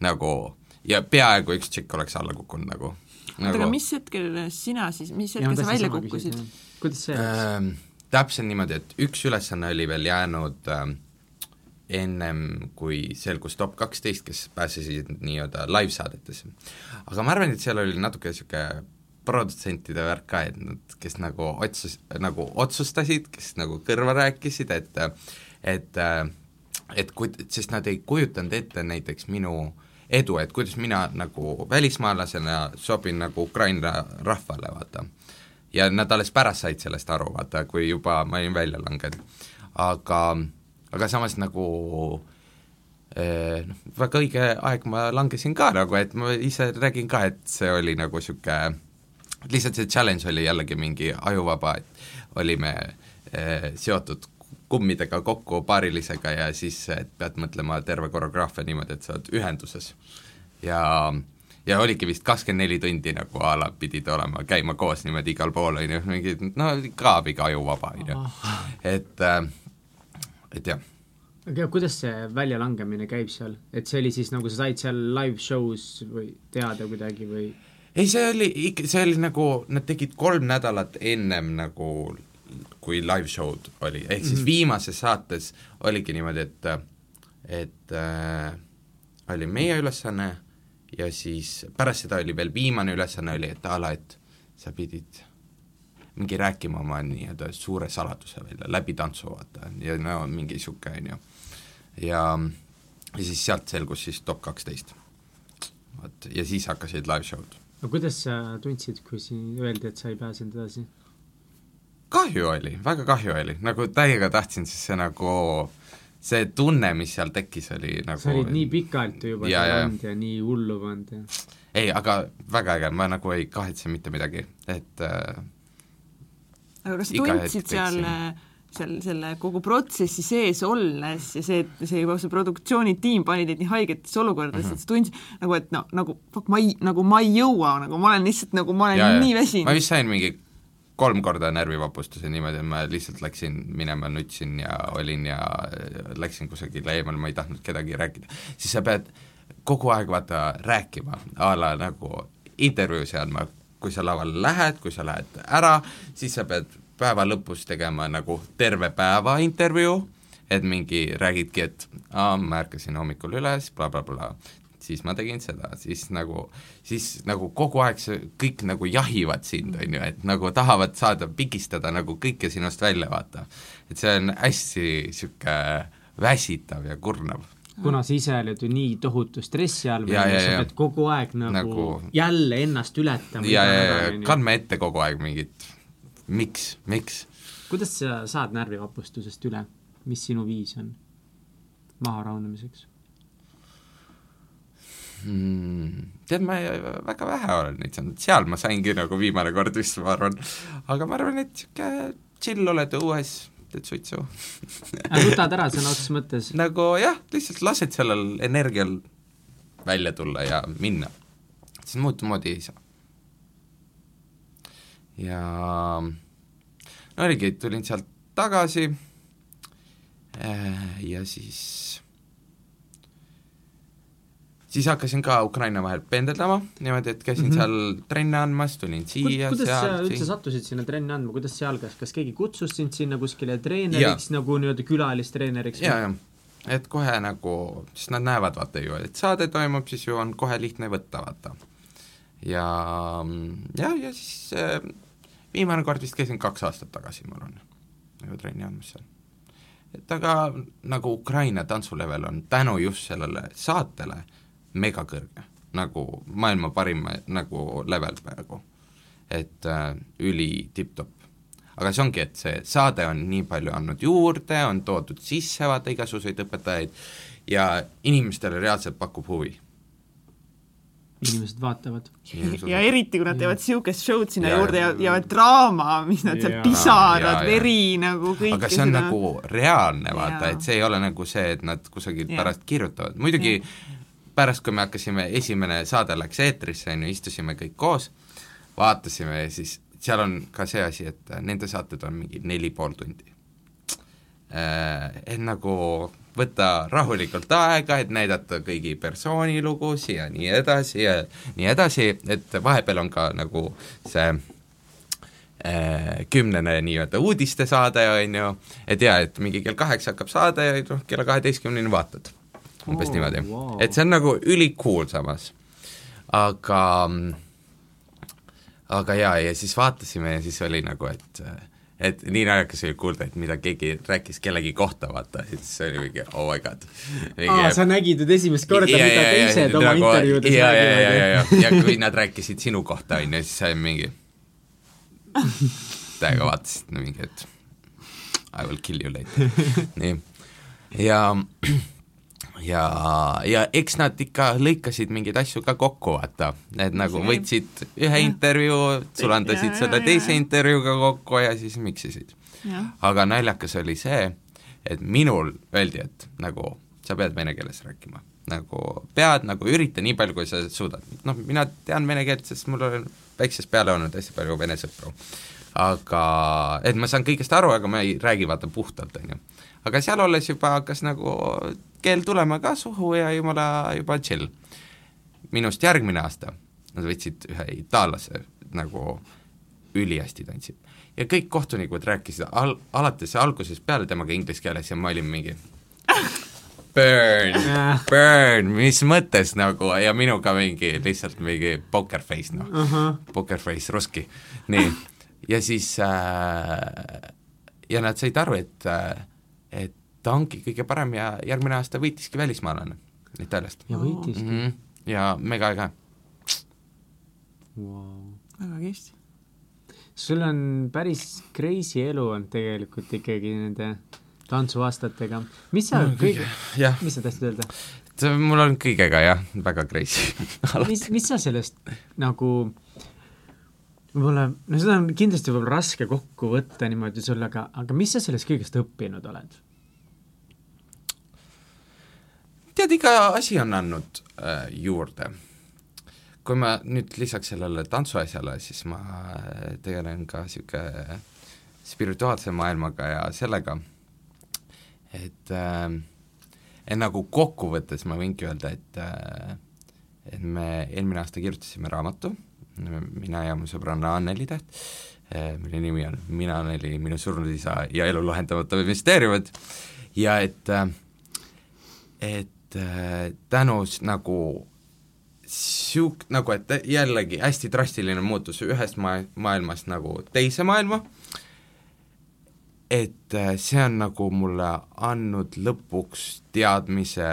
nagu ja peaaegu üks tšikk oleks alla kukkunud nagu, oota, aga mis hetkel sina siis, mis Ja hetkel sa tahtsin välja sama kukkusid kuidas see läks? ähm, täpselt niimoodi, et üks ülesanne oli veel jäänud ähm, ennem kui selgus top kaksteist, kes pääsesid nii-öelda live-saadetesse. aga ma arvan, et seal oli natuke niisugune produtsentide värk ka, et nad, kes nagu otsus, nagu otsustasid, kes nagu kõrva rääkisid, et et et kui, sest nad ei kujutanud ette näiteks minu edu, et kuidas mina nagu välismaalasena sobin nagu Ukraina rahvale, vaata. Ja nad alles pärast said sellest aru, vaata, kui juba ma olin välja langenud. aga, aga samas nagu eh, noh, väga õige aeg ma langesin ka nagu, et ma ise räägin ka, et see oli nagu niisugune lihtsalt see challenge oli jällegi mingi ajuvaba, et olime eh, seotud kummidega kokku paarilisega ja siis pead mõtlema terve koreograafia niimoodi, et sa oled ühenduses. ja, ja oligi vist kakskümmend neli tundi nagu a la pidid olema, käima koos niimoodi igal pool, on ju, mingi no mingi ajuvaba, on ju. et äh,, et jah aga kuidas see väljalangemine käib seal, et see oli siis nagu sa said seal live show's või teada kuidagi või? ei, see oli ikka, see oli nagu, nad tegid kolm nädalat ennem nagu kui live show'd oli, ehk siis mm -hmm. viimases saates oligi niimoodi, et et äh, oli meie ülesanne ja siis pärast seda oli veel viimane ülesanne oli, et a la, et sa pidid mingi rääkima oma nii-öelda suure saladuse välja läbi tantsu, vaata, ja no mingi niisugune, on ju. ja, ja siis sealt selgus siis top kaksteist. vot, ja siis hakkasid live show'd. no kuidas sa tundsid, kui siin öeldi, et sa ei pääsenud edasi? kahju oli, väga kahju oli, nagu täiega tahtsin, siis see nagu see tunne, mis seal tekkis, oli nagu sa olid nii pikalt ju juba ja, seal olnud ja nii hullu pannud ja ei, aga väga äge, ma nagu ei kahetse mitte midagi, et äh, aga kas sa tundsid seal äh, seal selle kogu protsessi sees olles ja see, et see juba see produktsioonitiim pani teid nii haigetesse olukordadesse mm, -hmm. et sa tundsid nagu, et no nagu fuck, ma ei, nagu ma ei jõua, nagu ma olen lihtsalt nagu, ma olen ja, nii väsinud. ma vist sain mingi kolm korda närvivapustuse niimoodi, et ma lihtsalt läksin minema, nutsin ja olin ja läksin kusagile eemale, ma ei tahtnud kedagi rääkida, siis sa pead kogu aeg vaata rääkima, a la nagu intervjuusi andma, kui sa lavale lähed, kui sa lähed ära, siis sa pead päeva lõpus tegema nagu terve päeva intervjuu, et mingi räägidki, et aa, ma ärkasin hommikul üles bla, bla, blablabla, siis ma tegin seda, siis nagu, siis nagu kogu aeg see, kõik nagu jahivad sind, on ju, et nagu tahavad saada, pigistada nagu kõike sinust välja, vaata. et see on hästi niisugune väsitav ja kurnav kuna sa ise oled ju nii tohutu stressi all või sa pead kogu aeg nagu, nagu jälle ennast ületama. ja, ja, ja kandma ette kogu aeg mingit, miks, miks? kuidas sa saad närvivapustusest üle, mis sinu viis on maha rahunemiseks? Hmm,? tead, ma ei, väga vähe olen neid saanud, seal ma saingi nagu viimane kord vist, ma arvan, aga ma arvan, et niisugune chill oled õues, teed suitsu võtad ära sõna otseses mõttes? nagu jah, lihtsalt lased sellel energial välja tulla ja minna, siis muud moodi ei saa. ja no oligi, tulin sealt tagasi äh, ja siis siis hakkasin ka Ukraina vahel pendeldama, niimoodi, et käisin mm -hmm. seal trenne andmas, tulin siia, kuidas seal, sa üldse siin. sattusid sinna trenni andma, kuidas see algas, kas keegi kutsus sind sinna kuskile treeneriks nagu nii-öelda külalistreeneriks? jaa, jah, et kohe nagu, siis nad näevad vaata ju, et saade toimub, siis ju on kohe lihtne võtta, vaata. ja, ja, ja siis äh, viimane kord vist käisin kaks aastat tagasi, ma arvan, nagu trenni andmas seal et aga nagu Ukraina tantsulevel on tänu just sellele saatele megakõrge, nagu maailma parim nagu level praegu. et äh, üli tipp-topp. aga see ongi, et see saade on nii palju andnud juurde, on toodud sisse vaata igasuguseid õpetajaid ja inimestele reaalselt pakub huvi. Inimesed vaatavad. ja eriti, kui nad teevad niisugust show'd sinna ja, juurde ja, ja draama, mis nad seal pisarad, veri nagu kõik aga see on seda... nagu reaalne, vaata, et see ei ole nagu see, et nad kusagilt pärast kirjutavad, muidugi ja pärast, kui me hakkasime, esimene saade läks eetrisse, on ju, istusime kõik koos, vaatasime ja siis seal on ka see asi, et nende saated on mingi neli pool tundi. Äh, et nagu võtta rahulikult aega, et näidata kõigi persooni lugusid ja nii edasi ja nii edasi, et vahepeal on ka nagu see äh, kümnene nii-öelda uudistesaade, on ju, et jaa, et mingi kell kaheksa hakkab saade ja noh, kella kaheteistkümneni vaatad. Umbes oh, niimoodi wow. et see on nagu ülikool samas. aga aga jaa, ja siis vaatasime ja siis oli nagu, et et nii naljakas oli kuulda, et mida keegi rääkis kellegi kohta, vaata, siis oli mingi oh my god. aa, sa nägid nüüd esimest korda, mida teised oma intervjuudes ja, ja, ja, ja, räägivad. ja, ja kui nad rääkisid sinu kohta, on ju, siis on mingi täiega vaatasid no, mingi, et I will kill you later. nii, ja ja, ja eks nad ikka lõikasid mingeid asju ka kokku, vaata, et nagu võtsid ühe intervjuu, sulandasid selle teise intervjuuga kokku ja siis miksisid. aga naljakas oli see, et minul öeldi, et nagu sa pead vene keeles rääkima. nagu pead, nagu ürita nii palju, kui sa suudad. noh, mina tean vene keelt, sest mul on väiksest peale olnud hästi palju vene sõpru. aga, et ma saan kõigest aru, aga ma ei räägi vaata puhtalt, on ju. aga seal olles juba hakkas nagu keel tulema ka suhu ja jumala juba chill. minust järgmine aasta nad võtsid ühe itaallase nagu ülihästi tantsib. ja kõik kohtunikud rääkisid al-, alates algusest peale temaga inglise keeles ja ma olin mingi burn burn, mis mõttes nagu ja minuga mingi lihtsalt mingi poker face noh uh -huh., poker face ruski, nii, ja siis äh, ja nad said aru, et äh, et ta ongi kõige parem ja järgmine aasta võitiski välismaalane Itaaliast ja võitiski mm. -hmm. ja mega äge wow.. väga kihvt. sul on päris crazy elu olnud tegelikult ikkagi nende tantsuaastatega. mis sa kõige, jah, mis sa tahtsid öelda? mul on kõigega jah, väga crazy mis, mis sa sellest nagu võib-olla, no seda on kindlasti võib-olla raske kokku võtta niimoodi sulle, aga, aga mis sa sellest kõigest õppinud oled? tead, iga asi on andnud äh, juurde. kui ma nüüd lisaks sellele tantsuasjale, siis ma äh, tegelen ka niisugune spirituaalse maailmaga ja sellega, et äh, et nagu kokkuvõttes ma võingi öelda, et äh, et me eelmine aasta kirjutasime raamatu, mina ja mu sõbranna Anneli Täht, mille nimi on Mina, Anneli, minu surnud isa ja elu lahendamata müsteeriumid ja et äh, et äh, tänu s- nagu siuk-, nagu et jällegi hästi drastiline muutus ühest maa-, maailmast nagu teise maailma, et äh, see on nagu mulle andnud lõpuks teadmise,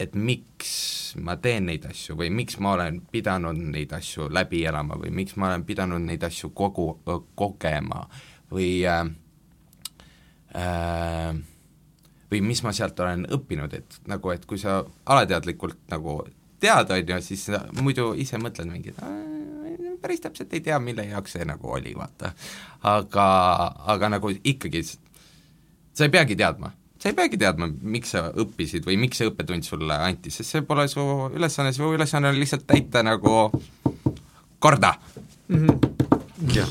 et miks ma teen neid asju või miks ma olen pidanud neid asju läbi elama või miks ma olen pidanud neid asju kogu, kogema või äh, äh, või mis ma sealt olen õppinud, et nagu, et kui sa alateadlikult nagu tead, on ju, siis sa muidu ise mõtled mingi, et päris täpselt ei tea, mille jaoks see nagu oli, vaata. aga, aga nagu ikkagi sa ei peagi teadma, sa ei peagi teadma, miks sa õppisid või miks see õppetund sulle anti, sest see pole su ülesanne, su ülesanne on lihtsalt täita nagu korda. Jah,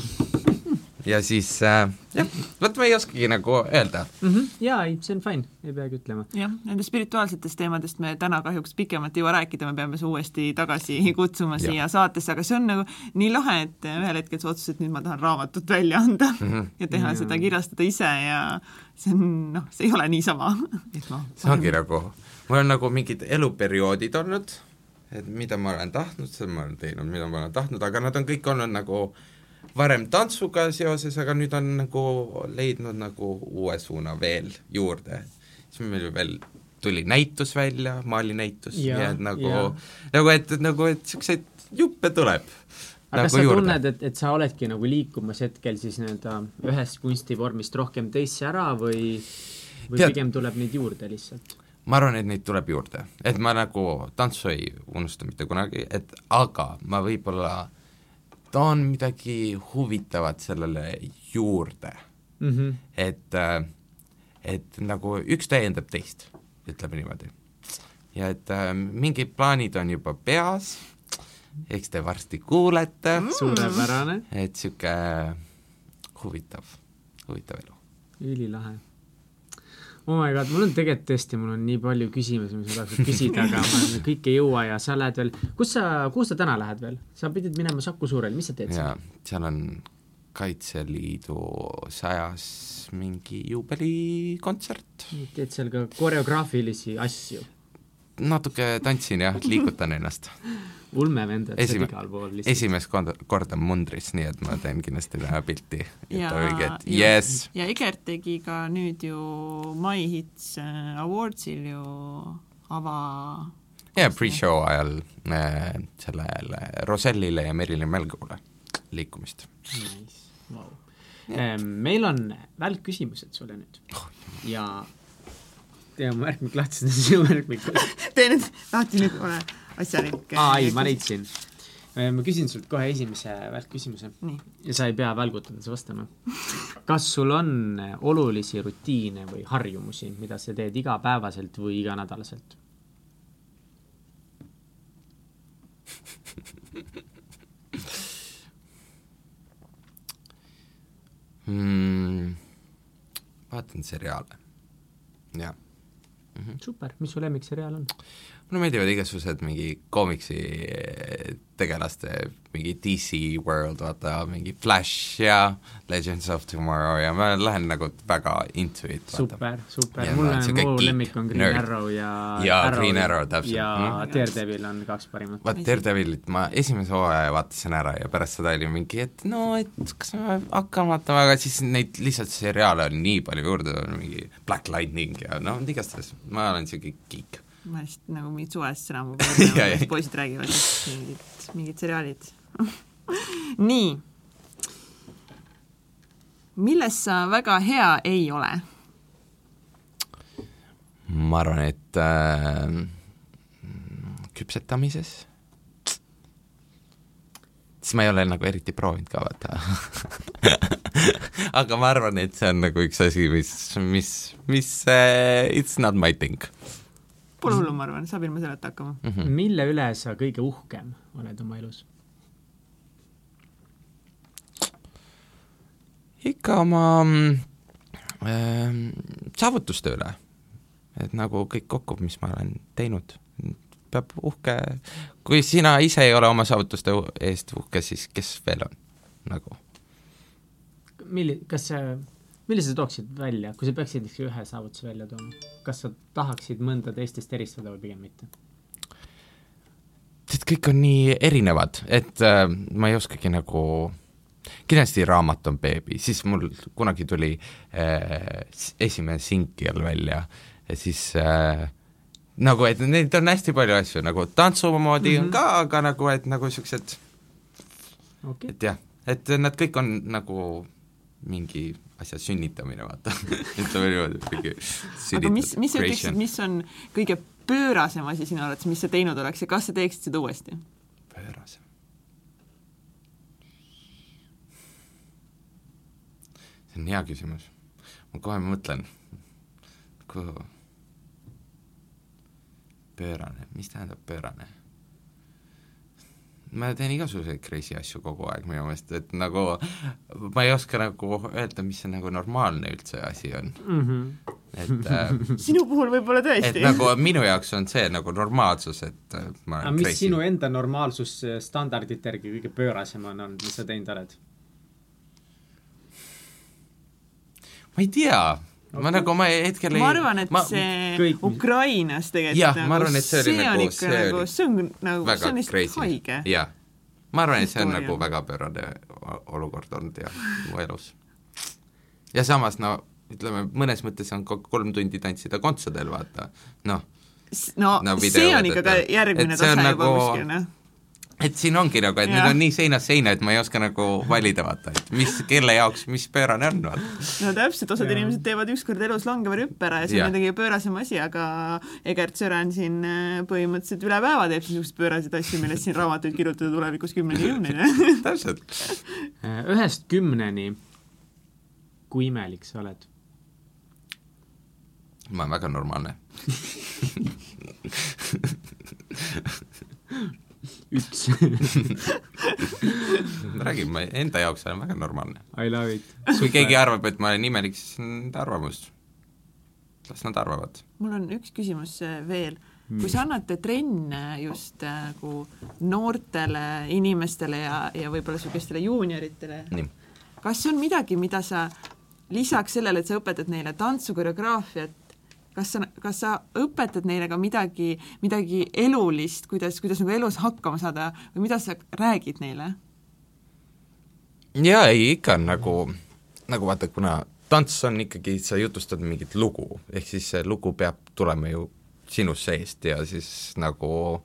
ja siis äh, jah, vot ma ei oskagi nagu öelda. Mhm. jaa, ei, see on fine, ei peagi ütlema. jah, nendest spirituaalsetest teemadest me täna kahjuks pikemalt ei jõua rääkida, me peame su uuesti tagasi kutsuma Jah. siia saatesse, aga see on nagu nii lahe, et ühel hetkel sa otsustasid, nüüd ma tahan raamatut välja anda mm. -hmm. ja teha Jaa. seda, kirjastada ise ja see on noh, see ei ole niisama. see ongi nagu, mul on nagu mingid eluperioodid olnud, et mida ma olen tahtnud, seda ma olen teinud, mida ma olen tahtnud, aga nad on kõik olnud nagu varem tantsuga seoses, aga nüüd on nagu leidnud nagu uue suuna veel juurde. siis meil veel tuli näitus välja, maalinäitus, nii et nagu nagu et, nagu et niisuguseid juppe tuleb aga kas nagu sa juurde. tunned, et, et sa oledki nagu liikumas hetkel siis nii-öelda ühest kunstivormist rohkem teisse ära või, või Tead- pigem tuleb neid juurde lihtsalt? ma arvan, et neid tuleb juurde, et ma nagu tantsu ei unusta mitte kunagi, et aga ma võib-olla toon midagi huvitavat sellele juurde, mm. -hmm. et, et nagu üks täiendab teist, ütleme niimoodi. ja et äh, mingid plaanid on juba peas, eks te varsti kuulete mm., suurepärane, et niisugune huvitav, huvitav elu. ülilahe. Oh my god, mul on tegelikult tõesti, mul on nii palju küsimusi, mis ma tahaks küsida, aga ma kõike ei jõua ja sa lähed veel, kus sa, kuhu sa täna lähed veel? sa pidid minema Saku Suurele, mis sa teed seal? seal on Kaitseliidu sajas mingi juubelikontsert. teed seal ka koreograafilisi asju? Natuke tantsin jah, liigutan ennast. ulmevendad Esime, igal pool lihtsalt. esimest korda, korda mundris, nii et ma teen kindlasti täna pilti. ja, ja, yes. ja Egert tegi ka nüüd ju My Hits äh, Awardsil ju ava ja pre-show ajal äh, sellele Rosellile ja Merilin Mälgule liikumist. Nice, wow. Ehm, meil on välkküsimused sulle nüüd ja tee oma märkmik lahti, see on sinu märkmik. tee nüüd lahti nüüd, ole asjalik. aa ei, ma leidsin. ma küsin sult kohe esimese välkküsimuse. ja sa ei pea välgutades vastama. kas sul on olulisi rutiine või harjumusi, mida sa teed igapäevaselt või iganädalaselt? mm,? vaatan seriaale, jah mm. -hmm. super, mis su lemmikseriaal on? Mulle meeldivad igasugused mingi koomiksi tegelaste, mingi DC World, vaata, mingi Flash ja Legends of Tomorrow ja ma lähen nagu väga into it. super, super, mulle, mu lemmik on Green nerd. Arrow ja ja Arrow Green Arrow, täpselt. ja mm. Daredevil on kaks parimat. vaat Daredevilit ma esimese hooaja vaatasin ära ja pärast seda oli mingi, et no, et kas ma hakkan vaatama, aga siis neid lihtsalt seriaale on nii palju juurde tulnud, mingi Black Lightning ja noh, igastahes, ma olen niisugune geek ma lihtsalt nagu mingit suvest sõna mu peale, poisid räägivad, mingid, mingid seriaalid. Nii. milles sa väga hea ei ole? ma arvan, et äh, küpsetamises. Siis ma ei ole nagu eriti proovinud ka, vaata. Aga ma arvan, et see on nagu üks asi, mis, mis, mis uh, it's not my thing Pole hullu, ma arvan, saab ilma selleta hakkama mm. -hmm. mille üle sa kõige uhkem oled oma elus? ikka oma äh, saavutuste üle. et nagu kõik kokku, mis ma olen teinud, peab uhke, kui sina ise ei ole oma saavutuste eest uhke, siis kes veel on, nagu? milli-, kas see millise sa tooksid välja, kui sa peaksid ühe saavutuse välja tooma, kas sa tahaksid mõnda teistest eristada või pigem mitte? tead, kõik on nii erinevad, et äh, ma ei oskagi nagu, kindlasti raamat on beebi, siis mul kunagi tuli äh, esimene Sinkiel välja ja siis äh, nagu, et neid on hästi palju asju, nagu tantsu moodi mm -hmm. on ka, aga nagu, et nagu niisugused okay., et jah, et nad kõik on nagu mingi asja sünnitamine, vaata ütleme niimoodi, aga mis, mis sa ütleksid, mis on kõige pöörasem asi sinu arvates, mis sa teinud oleks ja kas sa teeksid seda uuesti? pöörasem? see on hea küsimus. ma kohe mõtlen, pöörane, mis tähendab pöörane? Ma teen igasuguseid crazy asju kogu aeg minu meelest, et nagu ma ei oska nagu öelda, mis see nagu normaalne üldse asi on mm. -hmm. et äh, sinu puhul võib-olla tõesti. et nagu minu jaoks on see nagu normaalsus, et äh, ma olen aga mis crazy. sinu enda normaalsusstandardite järgi kõige pöörasem on olnud, mis sa teinud oled? ma ei tea ma nagu, ma hetkel ei ma arvan, et ma, see kõik... Ukrainas tegelikult jah, ma arvan, et see oli see nagu, see nagu, see on nagu, see on lihtsalt haige. jah, ma arvan, et see on nagu väga pöörane olukord olnud jah, mu elus. ja samas no ütleme, mõnes mõttes on kolm tundi tantsida kontsadel, vaata, noh. no, no see on ikka ka järgmine tase juba nagu... kuskil, noh et siin ongi nagu, et ja. nüüd on nii seinast seina, et ma ei oska nagu valida, vaata, et mis, kelle jaoks, mis pöörane on, vaata. no täpselt, osad ja. inimesed teevad ükskord elus langeva hüppe ära ja see on midagi pöörasem asi, aga Egert Sören siin äh, põhimõtteliselt üle päeva teeb niisuguseid pööraseid asju, millest siin raamatuid kirjutada tulevikus kümneid ja kümneid. täpselt. Äh, ühest kümneni, kui imelik sa oled? ma olen väga normaalne üks räägin, ma enda jaoks olen väga normaalne. I love it. kui keegi arvab, et ma olen imelik, siis on nende arvamus. las nad arvavad. mul on üks küsimus äh, veel. kui sa annate trenne just nagu noortele inimestele ja, ja võib-olla niisugustele juunioritele, kas on midagi, mida sa lisaks sellele, et sa õpetad neile tantsu, koreograafiat, kas sa, kas sa õpetad neile ka midagi, midagi elulist, kuidas, kuidas nagu elus hakkama saada või mida sa räägid neile? jaa, ei ikka nagu, nagu vaata, kuna tants on ikkagi, sa jutustad mingit lugu, ehk siis see lugu peab tulema ju sinust seest ja siis nagu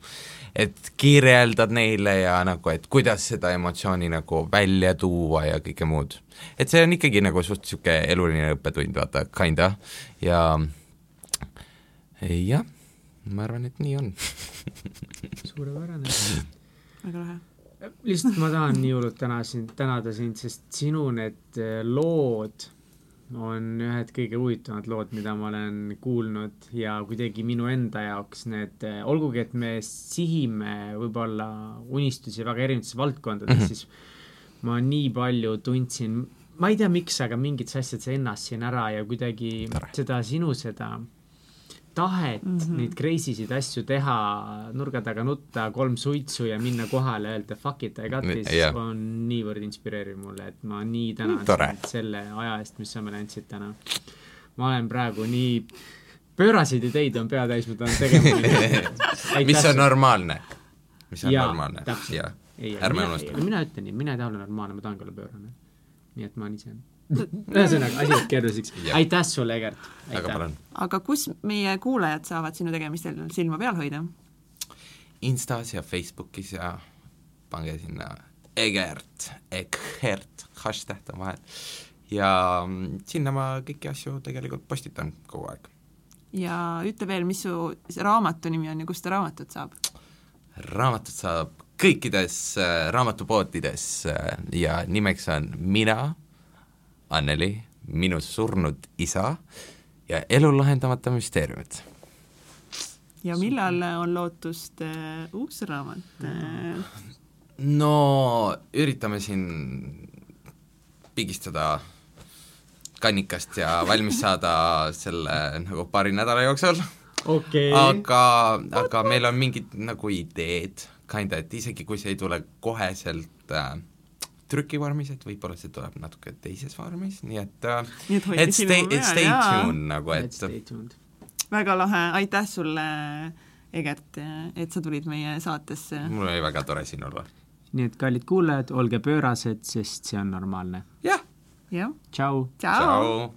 et kirjeldad neile ja nagu, et kuidas seda emotsiooni nagu välja tuua ja kõike muud. et see on ikkagi nagu suht niisugune eluline õppetund, vaata, kinda, ja jah, ma arvan, et nii on suurepärane. väga lahe lihtsalt ma tahan nii hullult täna sind, tänada sind, sest sinu need eh, lood on ühed kõige huvitavamad lood, mida ma olen kuulnud ja kuidagi minu enda jaoks need, eh, olgugi et me sihime võib-olla unistusi väga erinevates valdkondades mm, -hmm. siis ma nii palju tundsin, ma ei tea, miks, aga mingites asjades ennastasin ära ja kuidagi Tare. seda sinu seda tahet mm -hmm. neid crazy sid asju teha, nurga taga nutta, kolm suitsu ja minna kohale, öelda fuck it, I got this yeah. on niivõrd inspireeriv mulle, et ma nii tänan sind selle aja eest, mis sa meile andsid täna. ma olen praegu nii, pööraseid ideid on pea täis, ma tahan tegema mis on normaalne, mis on ja, normaalne, jah. ärme unusta. mina ütlen nii, mina ei taha olla normaalne, ma tahangi olla pöörane. nii et ma olen ise ühesõnaga, asi läheb keeruliseks. aitäh sulle, Egert! aga kus meie kuulajad saavad sinu tegemistel silma peal hoida? Instas ja Facebookis ja pange sinna Egert, Egert, hashtag on vahel. ja mm, sinna ma kõiki asju tegelikult postitan kogu aeg. ja ütle veel, mis su raamatu nimi on ja kust raamatut saab? raamatut saab kõikides äh, raamatupoodides äh, ja nimeks on Mina Anneli, minu surnud isa ja elu lahendamata müsteeriumid. ja millal on lootust äh, uus raamat äh...? no üritame siin pigistada kannikast ja valmis saada selle nagu paari nädala jooksul okay.. aga, aga meil on mingid nagu ideed, kinda, et isegi kui see ei tule koheselt äh, trükivormis, et võib-olla see tuleb natuke teises vormis, nii et äh, nii et, et stay, et stay tuned nagu, et väga lahe, aitäh sulle, Egert, et sa tulid meie saatesse. mul oli väga tore siin olla. nii et kallid kuulajad, olge pöörased, sest see on normaalne. jah. jah. tšau. tšau.